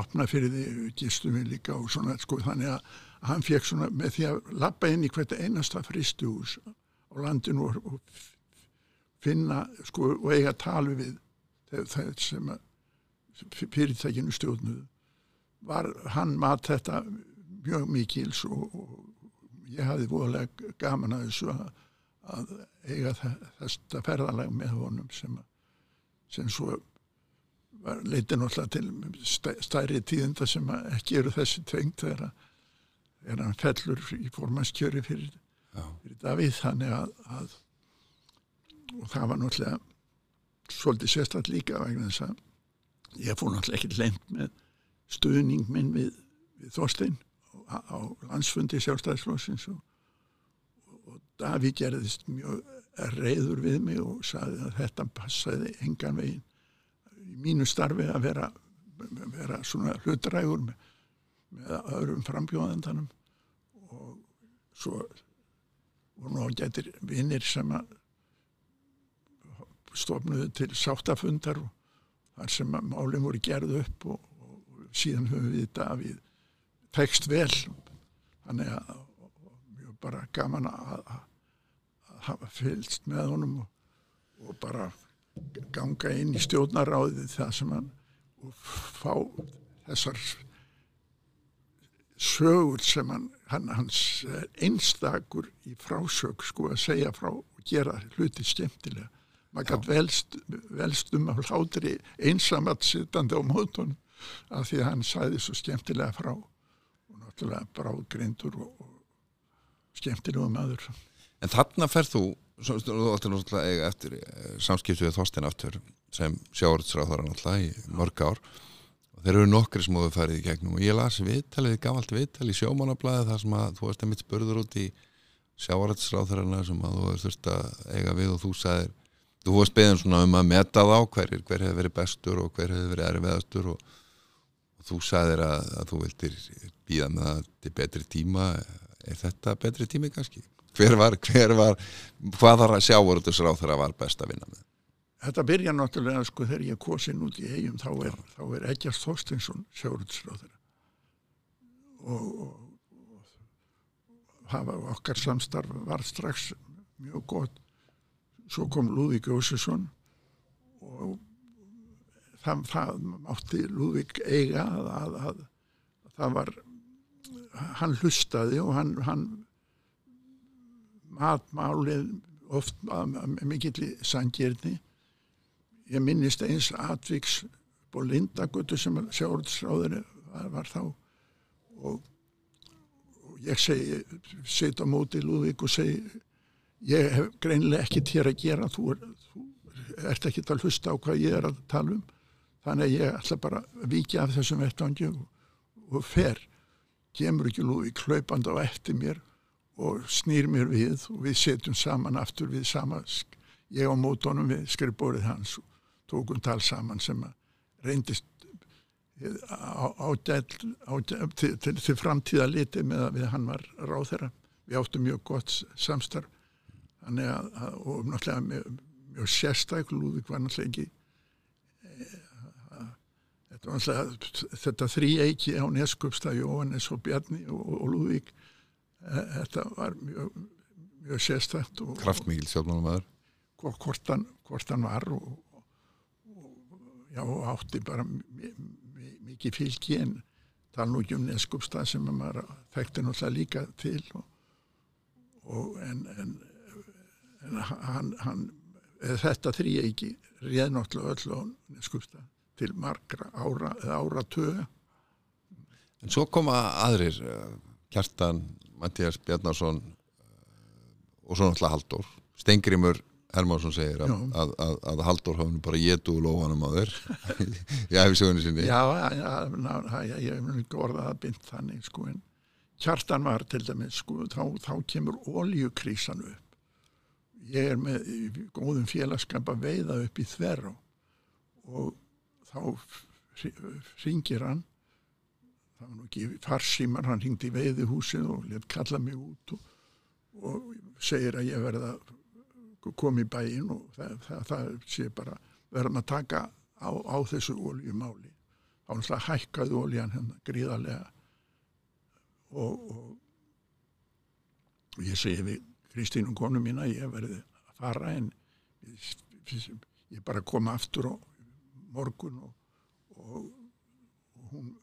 Opnafyrði gistum við líka og svona sko þannig að hann fekk svona með því að lappa inn í hvert einasta fristuhús á landinu og, og finna sko og eiga tali við það sem fyrirtækinu stjórnuðu var hann mat þetta mjög mikils og, og ég hafði voðalega gaman að þessu að, að eiga þetta ferðalag með honum sem, sem svo var, leiti náttúrulega til stæ, stærri tíðinda sem ekki eru þessi tvengt þegar, hann fellur í formannskjöri fyrir, fyrir Davíð. Þannig að, að og það var náttúrulega svolítið sérstætt líka vegna þess að ég fór náttúrulega ekki lengt með stuðning minn við, við Þorstein á, á landsfundi sjálfstæðisflóksins og, og Davíð gerðist mjög reyður við mig og sagði að þetta passaði engan veginn. Í mínu starfi að vera, vera svona hlutrægur með, með öðrum frambjóðendanum og svo voru nú ágættir vinnir sem að stofnuðu til sáttafundar og þar sem að málum voru gerð upp og, og, og síðan höfum við þetta að við tekst vel. Þannig að og, og bara gaman að, að hafa fylgst með honum og, og bara ganga inn í stjórnaráðið það sem hann og fá þessar sögur sem hann, hann hans einstakur í frásög sko að segja frá og gera hluti skemmtilega. Maður gætt velst, velst um að hlátri einsamat sittandi á mótunum af því að hann sæði svo skemmtilega frá og náttúrulega bráðgrindur og, og skemmtilegu maður En þarna ferð þú, þú ættir náttúrulega eiga eftir eh, samskiptu við Þorstein aftur sem sjáurðsráðara náttúrulega í mörg ár. Og þeir eru nokkri hefur farið í gegnum. Og ég las viðtalið, gafalt viðtal í sjómannablaði þar sem að þú varst einmitt spurður út í sjáurðsráðarana sem að þú hefur þurft að eiga við og þú sagðir þú varst beðin svona um að meta þá hverjir, hver hefur verið bestur og hver hefur verið erfiðastur og, og þú sagðir að, að þú vildir býða með það til betri tíma. Er þetta betri tími kannski? Hver var, hver var hvað þar að sjávarútusráð þeirra var best að vinna með? Þetta byrja náttúrulega sko þegar ég kosin út í eigum þá er, þá er Eggjast Þorstinsson sjáurútsráður og, og, og hafa okkar samstarf var strax mjög gott. Svo kom Lúðvík Jósesson og það, það mátti Lúðvík eiga að, að, að, að það var hann hlustaði og hann, hann matmálið oft mikill sangjörni ég minnist eins atviks og Lindagötu sem sjáurðsráður var, var þá. Og, og ég segi set á móti Lúðvík og segi ég hef greinilega ekkert hér að gera. Þú, er, þú ert ekkert að hlusta á hvað ég er að tala um. Þannig að ég ætla bara að víkja af þessum vettvangi og, og fer. Kemur ekki Lúðvík hlaupandi á eftir mér og snýr mér við og við setjum saman aftur við sama ég á mótónum við skrifbórið hans og tókum tal saman sem reyndist ágætt til, til, til framtíða liti með að við hann var ráð við áttum mjög gott samstarf. Að, að og náttúrulega mjög, mjög sérstak Lúðvík var náttúrulega ekki e, að, þetta var náttúrulega þetta þrý eiki á Neskupstað Jóhannes og Bjarni og, og Lúðvík þetta var mjög, mjög sérstakt og, Kraftmikil sjálfmálumæður og hvort hvort hann var og, og já, átti bara mi- mi- mikið fylgi en tala nú ekki um Neskupstað sem að maður þekkti náttúrulega líka til og, og en, en, en hann, hann eða þetta þrý ekki réð náttúrulega öll á Neskupstað til margra ára ára töga En svo koma aðrir eh, Kjartan, Mattias Bjarnarsson eh, og svo náttúrulega Halldór. Stengrimur Hermansson segir að, að, að, að Halldór hafði bara getu úr lófanum á þér ég hef sögunni sinni. Já, ég hef ekki orðað að bynd þannig sko en kjartan var til dæmis sko þá, þá kemur oljukrísan upp. Ég er með í góðum félagskap að veiða upp í þverjá og þá ringir hann það var nú ekki farsímar hann ringdi í veiðihúsið og let kalla mig út og, og segir að ég verða koma í bæinn og það, það, það sé bara verðum að taka á, á þessu oljumáli þá náttúrulega hækkaði oljan hérna gríðarlega og, og, og ég segi við Kristínu konu mína ég verði að fara en ég, ég bara kom aftur á morgun og, og, og hún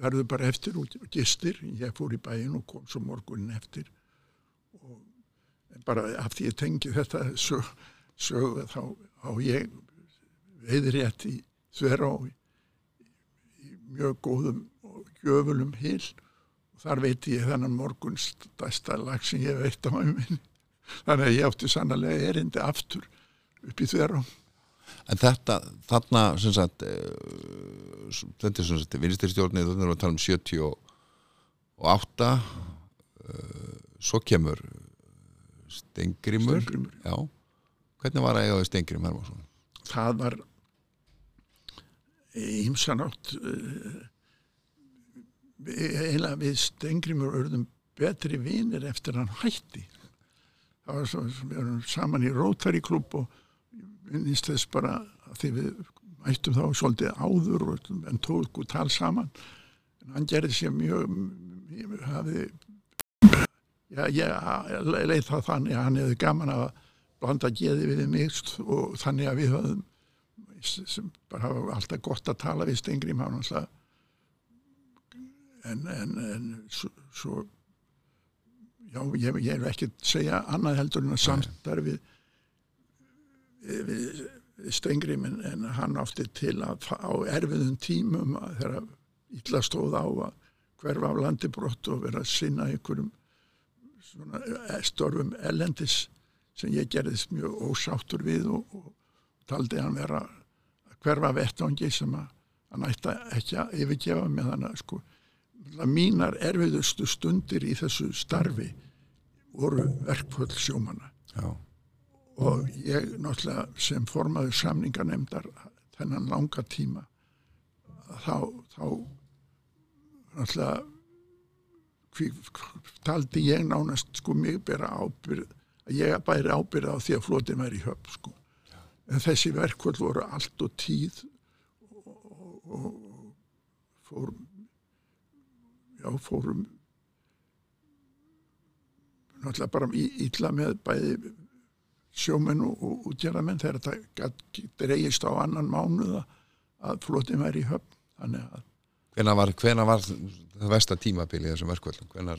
verður bara eftir og gistir. Ég fór í bæin og kom svo morgunin eftir. Og bara af því ég tengi þetta sög, sög þá á ég veiðrétt í þverjá í, í mjög góðum og gjöfulum hil og þar veit ég þennan morgun stærsta lag sem ég veit á minn þannig að ég átti sannlega erindi aftur upp í þverjá En þetta, þarna sem sagt uh, þetta er sem sagt vinnstyrstjórnið, þannig að við tala um 78 uh, svo kemur Stengrimur, Steingrímur. Já, hvernig var við Stengrim Hermansson? það var ímsanátt uh, eiginlega við Stengrimur örðum betri vinir eftir hann hætti það var svo, við erum saman í Rotary klub og minnist þess bara að því við mættum þá svolítið áður og, en tóku tal saman. En hann gerði sér mjög mjög- hafði já, ég leið það þannig að hann hefði gaman að blanda geði við mig og þannig að við höfum sem bara hafa alltaf gott að tala við Stengrim hann alltaf en, en, en svo, svo já, ég, ég er ekki að segja annað heldur en að samstarfið Stengrim en, hann átti til að á erfiðum tímum þegar illa stóð á að hverfa af landibrott og vera að sinna einhverjum eh, störfum ellendis sem ég gerðist mjög ósáttur við og, og taldi hann vera að hverfa vettvangi sem að hann ætti ekki að yfirgefa með hann að sko mínar erfiðustu stundir í þessu starfi voru verkföll sjómanna. Já, og ég náttúrulega sem formaður samningarnemdar þennan langa tíma þá, þá náttúrulega hví, taldi ég nánast sko mig bera ábyrð að ég bæri ábyrð á því að flotin væri í höfn sko. En þessi verkvöld voru allt og tíð og, og, fórum já fórum náttúrulega bara í, illa með bæði sjómenn og, útgerðamenn þegar þetta dreigist á annan mánuða að flotin væri í höfn. Að hvenær var, var það versta tímabili þessum verkvöldum?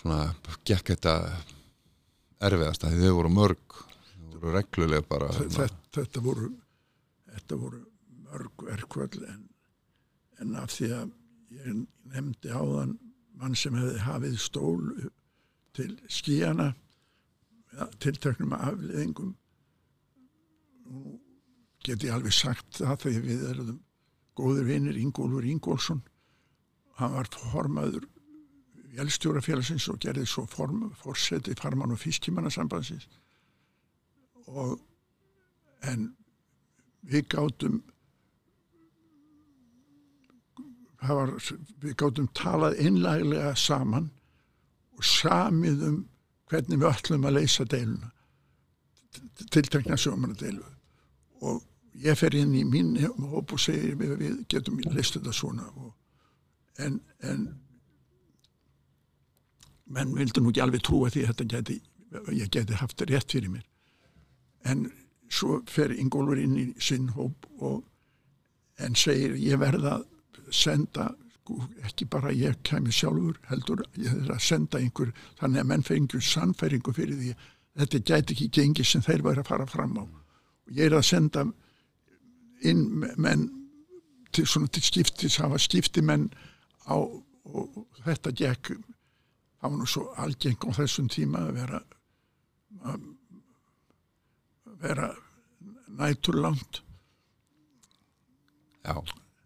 Svona gekk þetta erfiðast þau voru mörg þau voru reglulega bara þetta, þetta voru þetta voru mörg verkvöld en, en af því að ég nefndi áðan mann sem hefði hafið stól til skíjana ja, tilteknum afleðingum nú get ég alveg sagt það þegar við erum góður vinir Ingólfur Ingólfsson. Hann var formaður velstjórafélagsins og gerði svo form, forseti farmann og fiskimannasambansins og en við gátum það var, við gátum talað einlæglega saman og samið um hvernig við ætlum að leysa deiluna tiltekna sjómanadeilu og ég fer inn í mín hóp og segir við, við getum leist þetta svona og, en, en menn vildi nú ekki alveg trúa því að geti, ég geti haft rétt fyrir mér. En svo fer Ingólfur inn í sinn hóp og en segir ég verða að senda ekki bara ég kæmi sjálfur heldur ég er að senda einhver þannig að menn fengjum sannfæringu fyrir því. Þetta gæti ekki gengi sem þeir væri að fara fram á. Og ég er að senda inn menn til, til skiptis hafa skipti menn á og þetta gekk var nú svo algeng á þessum tíma að vera að vera næturlangt. Já,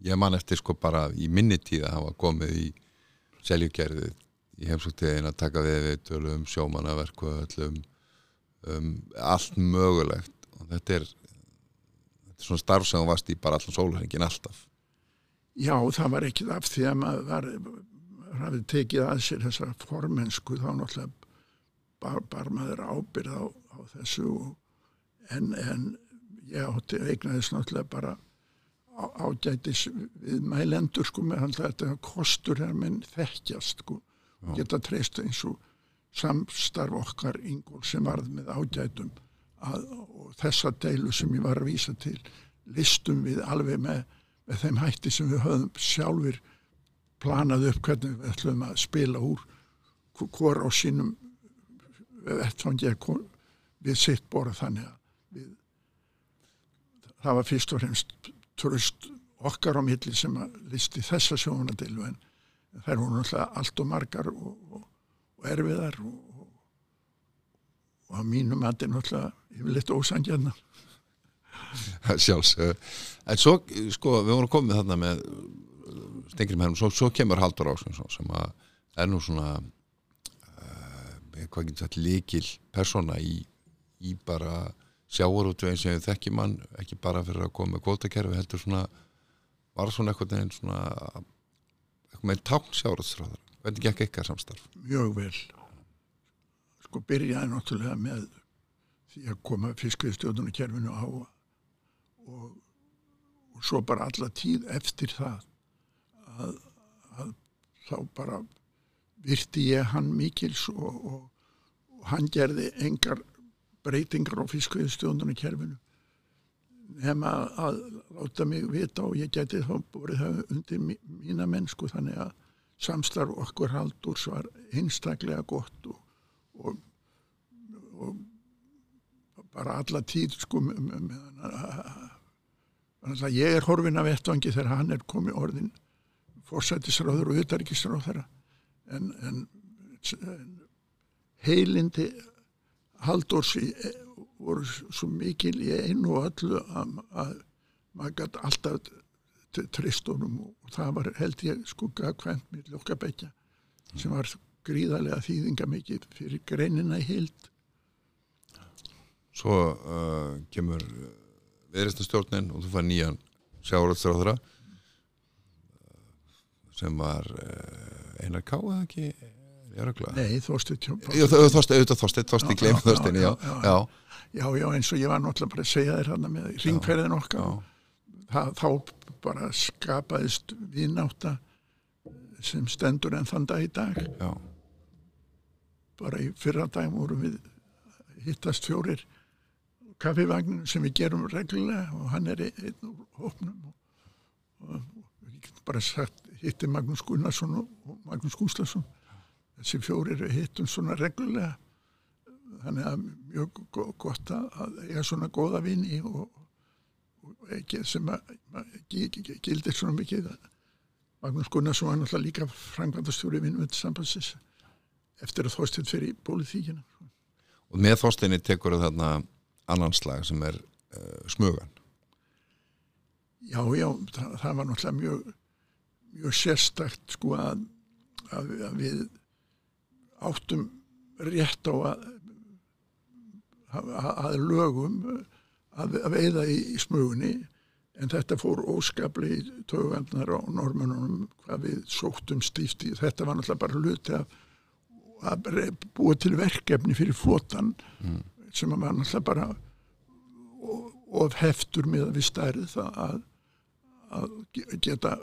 ég man eftir sko bara í minni tíð að hafa komið í seljugerðið í heimsóktíðin að taka við við tölum sjómanaverku öllum um, allt mögulegt. Og þetta er, þetta er svona starf sem varst í bara allan sólhengin alltaf. Já, það var ekki af því að maður var, hafði tekið að sér þessa formensku þá náttúrulega bar, bar maður ábyrð á, á þessu en, en ég átti eignaðis náttúrulega bara ágætis við mælendur sko með alltaf þetta kostur þegar menn þekkjast sko og geta treyst eins og samstarf okkar yngol sem varð með ágætum að, og þessa deilu sem ég var að vísa til listum við alveg með með þeim hætti sem við höfum sjálfur planað upp hvernig við ætlum að spila úr hvort á sínum við sitt borð þannig að við, það var fyrst og fremst tröst okkar á milli sem að listi þessa sjónadeilu en þær voru náttúrulega allt og margar og, og, og erfiðar og, og að mínum að þetta er náttúrulega yfirleitt ósangjarnar sjálfsög en svo, sko, við vorum komið þarna með stengrim hennum, svo, svo kemur Haldur Ásvinsson sem að er nú svona uh, hvað getur þetta líkil persóna í, í bara sjáarútvegin sem við þekkjum mann ekki bara fyrir að koma með kvótakerfi heldur svona, var svona eitthvað neginn svona eitthvað með tán sjáarútstráðar hvernig gekk ykkar samstarf? Mjög vel sko byrjaði náttúrulega með því að koma fiskviðstjóðunarkerfinu á og, og svo bara alla tíð eftir það að, að þá bara virti ég hann mikils og, og, og hann gerði engar breytingar á fiskviðstjóðunum kerfinu nema að láta mig vita og ég geti þá borið það undir mína mennsku þannig að samstarf okkur haldur var einstaklega gott og, og, og bara alla tíð sko ég er horfin af ettvangi þegar hann er komið orðin fórsættisráður og auðaríkisráður en, en, en heilindi haldórsi voru svo mikil í einu og öllu að, að maður gæti alltaf tristunum og það var held ég skugga hvent með lókabækja sem var gríðarlega þýðinga mikið fyrir greinina í heild. Svo uh, kemur viðristastjórnin og þú fær nýjan sjáuröldsráðra sem var uh, einar ká eða ekki Nei, Þorstein Þorstein, Þorstein, gleym Þorstein, já, já, já, eins og ég var náttúrulega bara að segja þér hann með ringferðin okkar. það, þá bara skapaðist viðnáta sem stendur enn þann dag í dag. Já. bara í fyrra dag vorum við hittast fjórir kaffivagninu sem við gerum reglulega og hann er einn úr hópnum og, og, og bara sagt hitti Magnús Gunnarsson og Magnús Gústason þessi fjórir hittum svona reglulega. Þannig að mjög gott að eiga svona góða vini og, og ekki sem að, gildir svona mikið. Magnús Gunnarsson var náttúrulega líka frangvandastjóri vinnvönd sambansins eftir að þóstinn fyrir pólitíkina. Og með þóstinni tekur þarna annan slag sem er uh, smugan. Já, já, það, það var náttúrulega mjög mjög sérstakt sko að, að, að við áttum rétt á að, að lögum að, að veiða í, í smugunni en þetta fór óskapli í tögvendnar á normunum hvað við sóttum stíft í þetta var náttúrulega bara hluti að, að búa til verkefni fyrir flotan mm. sem var náttúrulega bara of heftur með að við stærð að, að geta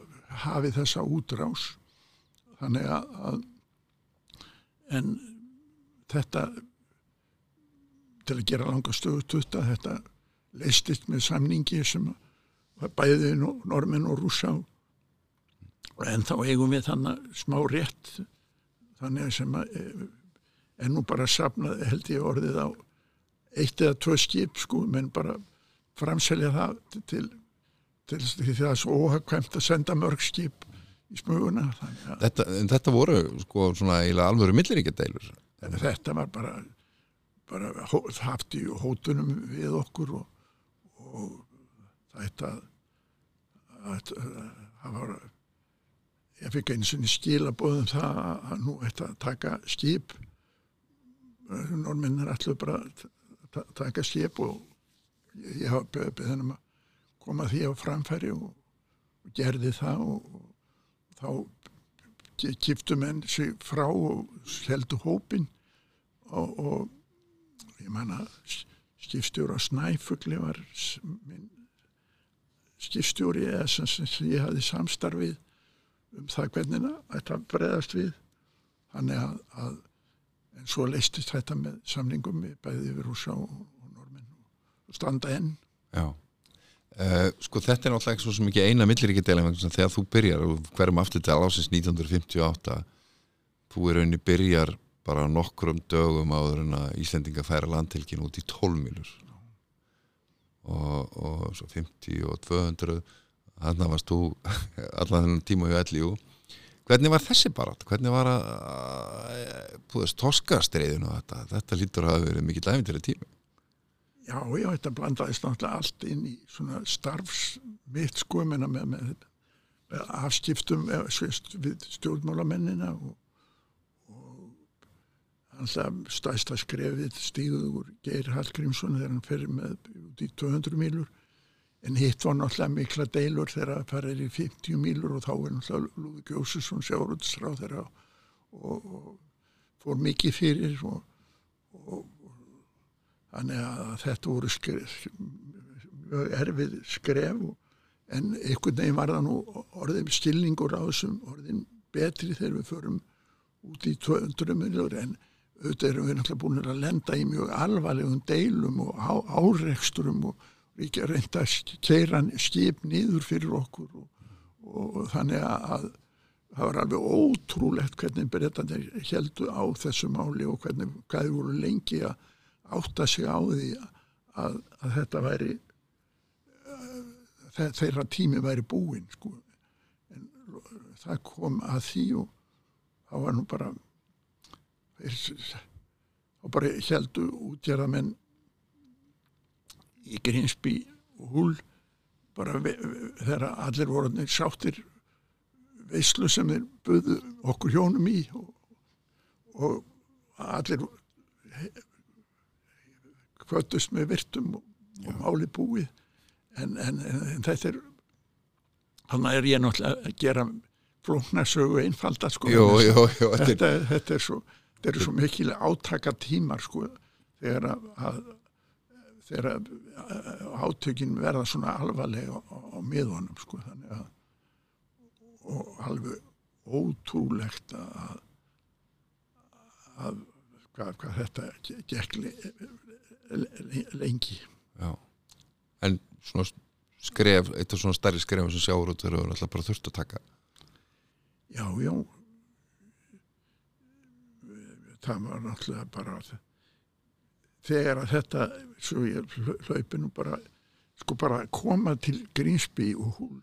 hafið þessa útrás þannig að en þetta til að gera langa stöðututta þetta leistist með samningi sem var bæðið normin og rúsá en þá eigum við þannig smá rétt þannig sem að en nú bara sapnað held ég orðið á eitt eða tvö skip sko menn bara framselja það til, til því það er svo óhagkvæmt að senda mörg skip í smuguna Þetta, en þetta voru sko svona alvöru milliríkjadeilur. Þetta var bara, bara haft í hótunum við okkur og, og þetta að, það var ég fikk einu sinni skilabóðum það að nú að taka skip. Normennir allir bara taka skip og ég, hafa beðið hennum að koma því á framfæri og, og gerði það og, og þá kiptu menn sig frá og heldu hópin og, og ég man að skipstjóra Snæfugli var skipstjóri eða sem, sem, ég hafði samstarfið um það hvernig þetta breðast við. Þannig að, að en svo leistist þetta með samlingum við bæði yfir húsa og, og normenn og standa enn. Já Sko þetta er náttúrulega ekki svo ekki eina milliríkjadeilin þegar þú byrjar hverjum aftur til ásins 1958 þú er rauninni byrjar bara nokkrum dögum áður en að Íslendinga færa landtilkin út í 12 milur og, og svo 50 og 200 þannig varst þú allan þennan tíma hjá LIU hvernig var þessi barat? hvernig var að, búðast toskastreiðinu og þetta? Þetta lítur að hafa verið mikill æfintir tími Já, já, þetta blandaðist náttúrulega allt inn í svona starfs mitt sko menna með, með, með afskiptum svist, við stjórnmálamennina og, og alltaf stæsta skrefið stíguð úr Geir Hallgrímsson þegar hann fer með út í 200 mílur. En hitt var náttúrulega mikla deilur þegar það farir í 50 mílur og þá er náttúrulega Lúði Gjósusson sjáruðsráð þeirra og, og fór mikið fyrir og, og Þannig að þetta voru skref, erfið skref en einhvern veginn var það nú orðin stilningur á þessum orðin betri þegar við förum út í 200 miljóður en auðvitað erum við náttúrulega búin að lenda í mjög alvarlegum deilum og á, áreksturum og ekki að reynda að keira skip niður fyrir okkur og, og, þannig að það var alveg ótrúlegt hvernig breytanir heldu á þessu máli og hvernig þið voru lengi að átta sig á því að, að þetta væri uh, þeirra tími væri búinn sko. en það kom að því og það var nú bara þá bara heldu útgerðamenn í Grinsby og Hull bara þegar allir voru sáttir veislu sem þeir buðu okkur hjónum í og, og allir kvötust með virtum og, og máli búið. En, en, en, en þetta er þannig er ég náttúrulega að gera flóknarsögu einfalda sko. Jú, jú, jú, þetta er þetta, er svo þetta eru svo mikil átaka tímar sko þegar að, að þegar að átökin verða svona alvarlega á, á miðunum sko þannig að og alveg ótrúlegt að að hvað, hvað þetta gekk lengi Já. En svona skref, eitt af svona stærri skrefum sem sjáur út við alltaf bara þurft að taka. já, já það var náttúrulega bara þegar að þetta svo ég hlaupi nú bara sko bara koma til Grínsby og húl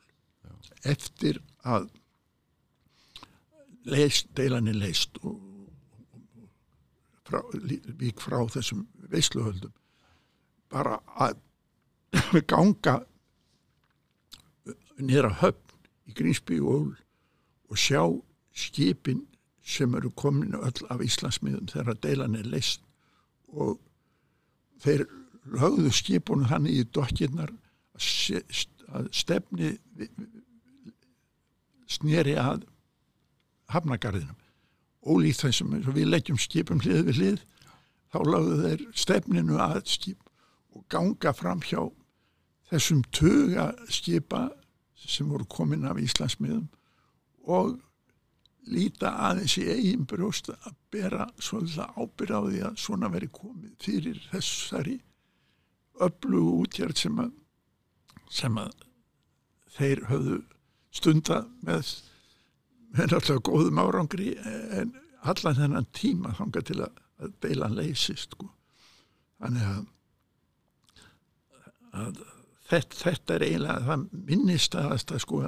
eftir að leist, deilan er leist og, og frá, lík frá þessum veisluhöldum bara að ganga að höfn í Grínsby og húl og sjá skipin sem eru komin öll af Íslandsmiðum þegar deilan er leist og þeir lögðu skipunum þannig í dokkirnar að, að stefni sneri að hafnagarðinum ólíkt og við leggjum skipum hlið við hlið þá lögðu þeir stefninu að skip og ganga fram hjá þessum tuga skipa sem voru komin af Íslandsmiðum og líta aðeins í eigin brjóst að bera svolítið ábyrð á því að svona veri komið fyrir þessari öflugu útjörð sem að, sem að þeir höfðu stunda með, með náttúrulega góðum árangri en allan þennan tíma þanga til að, að deilan leysist sko. þannig að, að þetta, þetta er eiginlega það minnist að sko,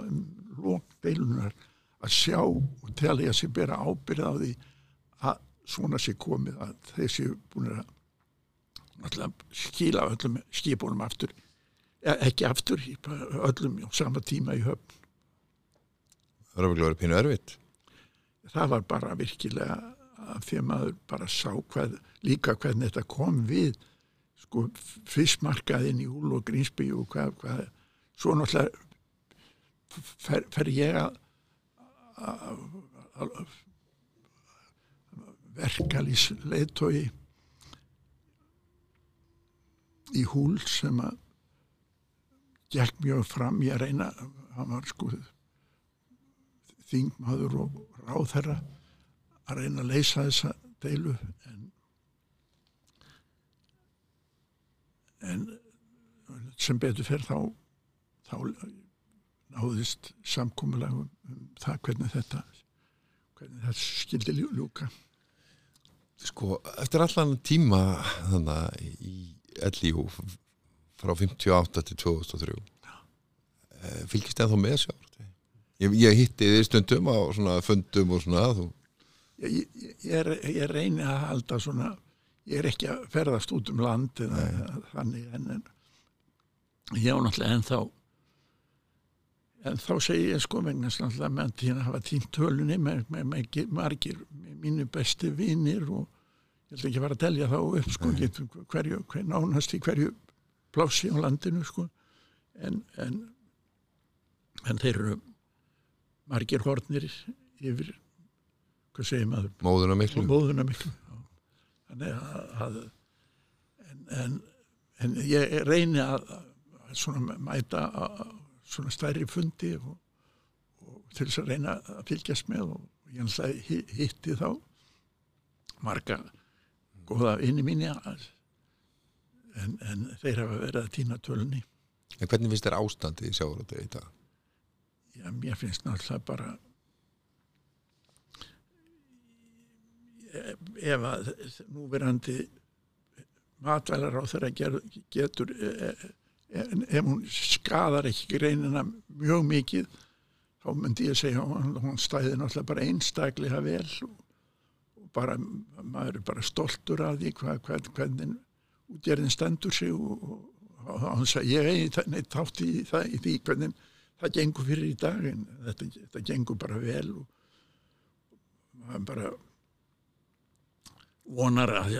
lók deilunar að sjá og telja sér bera ábyrð á því að svona sé komið að þeir séu búin að náttúrulega skila öllum skipunum aftur ja, ekki aftur, öllum á sama tíma í höfn. Það er verið pínu erfitt. Það var bara virkilega að því að maður bara sá hvað, líka hvernig þetta kom við sko fyrstmarkaðin í Úl og Grínsby og hvað, hvað svo náttúrulega fer, fer ég að verkalýs leiðtói í húl sem að gekk mjög fram. Að reyna hann var sko þingmaður og ráðherra að reyna að leysa þessa deilu en en sem betur fer þá þá náðist samkómulagum um það hvernig þetta hvernig þetta skildi ljúka Sko, eftir allan tíma þannig í LIU frá 58 til 2003 eh, fylgist það þá með sjálf? Ég, ég hitti þið stundum á svona fundum og svona þú... ég, ég, ég, ég reyni að halda svona ég er ekki að ferðast út um land eða þannig en, en ég á náttúrulega ennþá en þá segi ég sko vegna náttúrulega með því að hafa tínt tölunni með, með, með margir með mínu besti vinnir og ég held ekki að fara að telja þá upp sko hverju, hver nánast í hverju plássi á landinu sko. En, en en þeir eru margir hornir yfir hvað segir maður? Móðuna miklu, móðuna miklu að, en, en, en ég reyni að, að svona mæta að svona stærri fundi og, og til þess að reyna að fylgjast með og ég náttúrulega hitti þá marga goða inni mín en, en þeir hafa verið að týna tölunni En hvernig finnst þér ástandið í sjávarútu í dag? Já, mér finnst náttúrulega bara ef að núverandi matvælar á þeirra getur e, e, ef hún skadar ekki greinina mjög mikið þá myndi ég segja hún, hún stæði náttúrulega bara einstaklega vel og, og bara maður er bara stoltur af því hvað, hvað, hvernig útgerðin stendur sig og, og, og hann sagði ég hef þátt í það í því hvernig það gengur fyrir í dag en þetta, þetta gengur bara vel og maður bara vonar að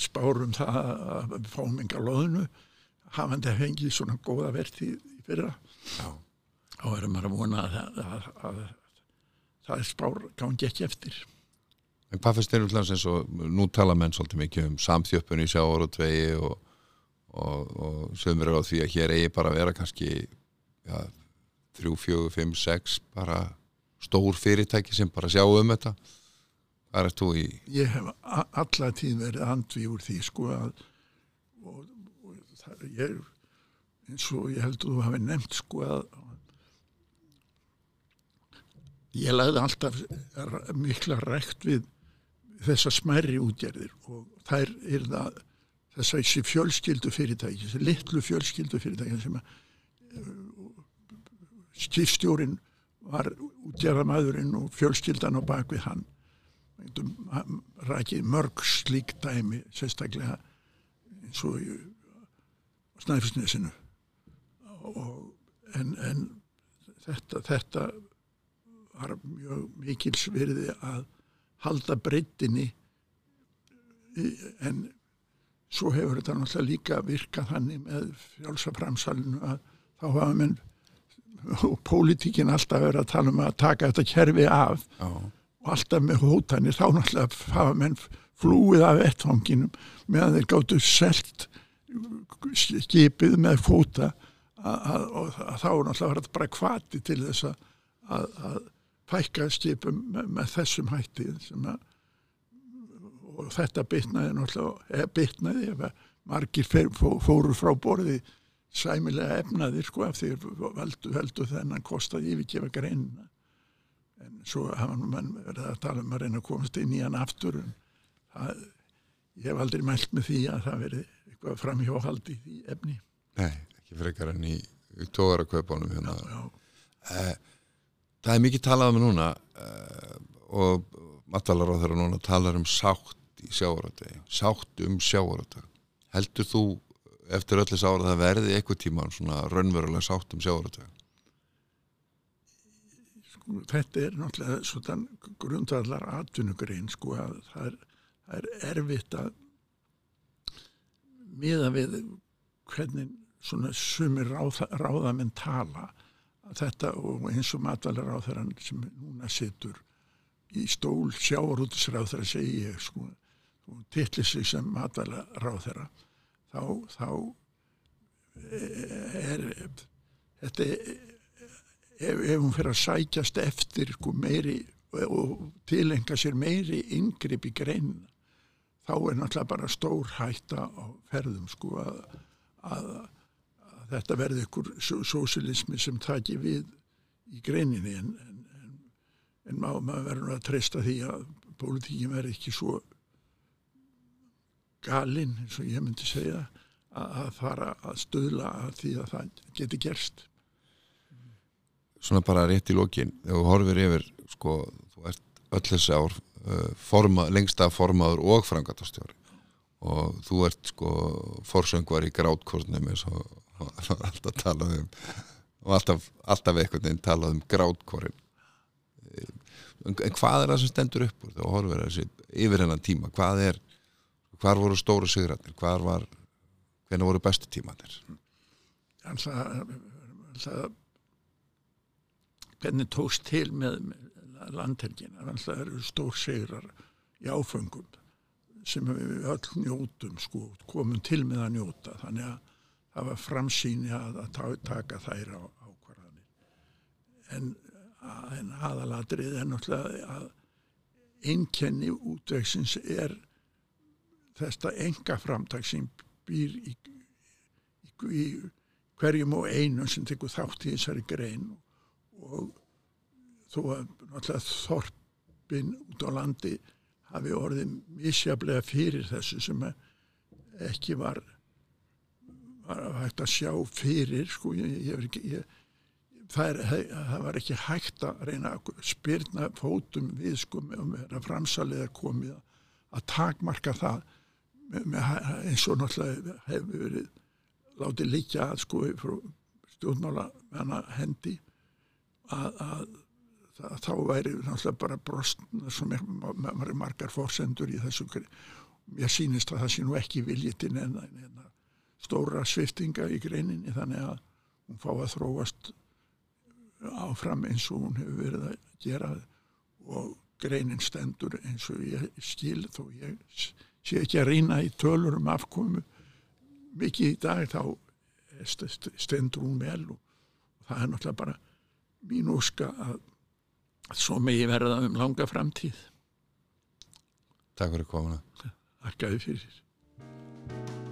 spárum það að við fáum enga loðinu hafandi að fengi svona góða verði í fyrra. Já. og erum að vona að, að, að, að það er spár gangi ekki eftir. En hvað finnst þér um hlans eins og nú tala menn svolítið mikið um samþjöppun í sjáorútvegi og, og, og sögumir á því að hér eigi bara að vera kannski ja, 3, 4, 5, 6 bara stór fyrirtæki sem bara sjá um þetta Hvað er þú í? Ég hef alla tíð verið andvi úr því sko að og, og það, ég, eins og ég held að þú hafi nefnt sko að ég lagði alltaf mikla rægt við þessa smæri útgerðir og þær er það þess að þessi fjölskyldu fyrirtæki þessi litlu fjölskyldu fyrirtæki sem að skipstjórin var útgerðamæðurinn og fjölskyldan á bakvið hann rækið mörg slík dæmi sérstaklega eins og Snæfisnesinu en, en þetta, þetta var mjög mikils virði að halda breytinni en svo hefur þetta náttúrulega líka virkað þannig með fjálsaframsalinu að þá hafa menn og pólitíkin alltaf verið að tala um að taka þetta kerfi af. Já og alltaf með hótanir þá náttúrulega hafa menn flúið af ettfanginum meðan þeir gáttu selt skipið með fóta og þá náttúrulega var þetta bara kvati til þess að, að fækka skipum með, með þessum hætti að, og þetta bytnaði náttúrulega eða bytnaði ef margir fóru frá borði sæmilega efnaðir sko af því veldu, veldu þennan kostaði yfirgefa greinina en svo hafa mann verið að tala um að reyna að komast inn í hann aftur. Það, ég hef aldrei mælt með því að það verið eitthvað framhjóhaldi í því efni. Nei, ekki frekar enn í tóðarakaupanum hérna. Eh, það er mikið talað um núna uh, og þeirra núna talar um sátt í sjávarötu sátt um sjávarötu heldur þú eftir öllis ára það verði eitthvað tíma svona raunverulega sátt um sjávarötu sko, þetta er náttúrulega svona grundvallar atvinnugrein sko að það er, það er erfitt að miða við hvernig svona sumir ráða, ráðamenn tala. Þetta og eins og matvalar þeirra sem núna situr í stól sjáarútisráð þeirra segi ég sko og tillir sig sem matvalar á þeirra þá, þá eh, er þetta ef, ef hún fyrir að sækjast eftir sko, meiri og tilenga sér meiri yngripp í grein þá er náttúrulega bara stór hætta á ferðum sko að, að, að þetta verði ykkur sósilismi sem taki við í greininni. En, en, en, en má, maður verður að treysta því að pólitíkin verði ekki svo galinn eins og ég myndi segja að, að fara að stöðla að því að það geti gerst Svona bara rétt í lókin þegar þú horfir yfir sko, þú ert öll þessi ár uh, forma, lengsta formaður og frangatastjóri og þú ert sko forsöngvar í grátkórnum eins og alltaf talað um og alltaf, alltaf einhvern veginn talað um grátkórin en, en hvað er það sem stendur upp úr þegar þú horfir þessi yfir hennan tíma? Hvað er, hvar voru stóru sigrætnir hvar var, hvernig voru bestu tímanir alltaf hvernig tókst til með, með landhelgin það eru stór sigrar í áfengum sem við öll njótum sko, komum til með að njóta. Þannig að það var framsýni að, að taka þær á ákvarðanir. En, en aðaladrið er náttúrulega að einkenni útvegsins er þetta enga framtak sem býr í, í, í hverjum og einu sem tekur þátt í þessari grein og þó að náttúrulega þorpin út á landi hafi orðið misjaflega fyrir þessu sem ekki var, var hægt að sjá fyrir sko, ég, ég, ég, það, er, það var ekki hægt að reyna að spyrna fótum við sko með að framsaliða komið að takmarka það með, með, eins og náttúrulega hefur verið látið líka að sko stjórnmála hendi að, að, að þá væri náttúrulega bara brostna sem er margar fórsendur í þessu ég sínist að það sé nú ekki viljitinn en, en stóra sviftinga í greininni þannig að hún fá að þróast áfram eins og hún hefur verið að gera og greinin stendur eins og ég skil þó ég sé ekki að rýna í tölur um afkomu. Mikið í dag þá stendur hún vel og það er náttúrulega bara mín óska að svo megi verða um langa framtíð. Takk fyrir komuna. Takk að þið fyrir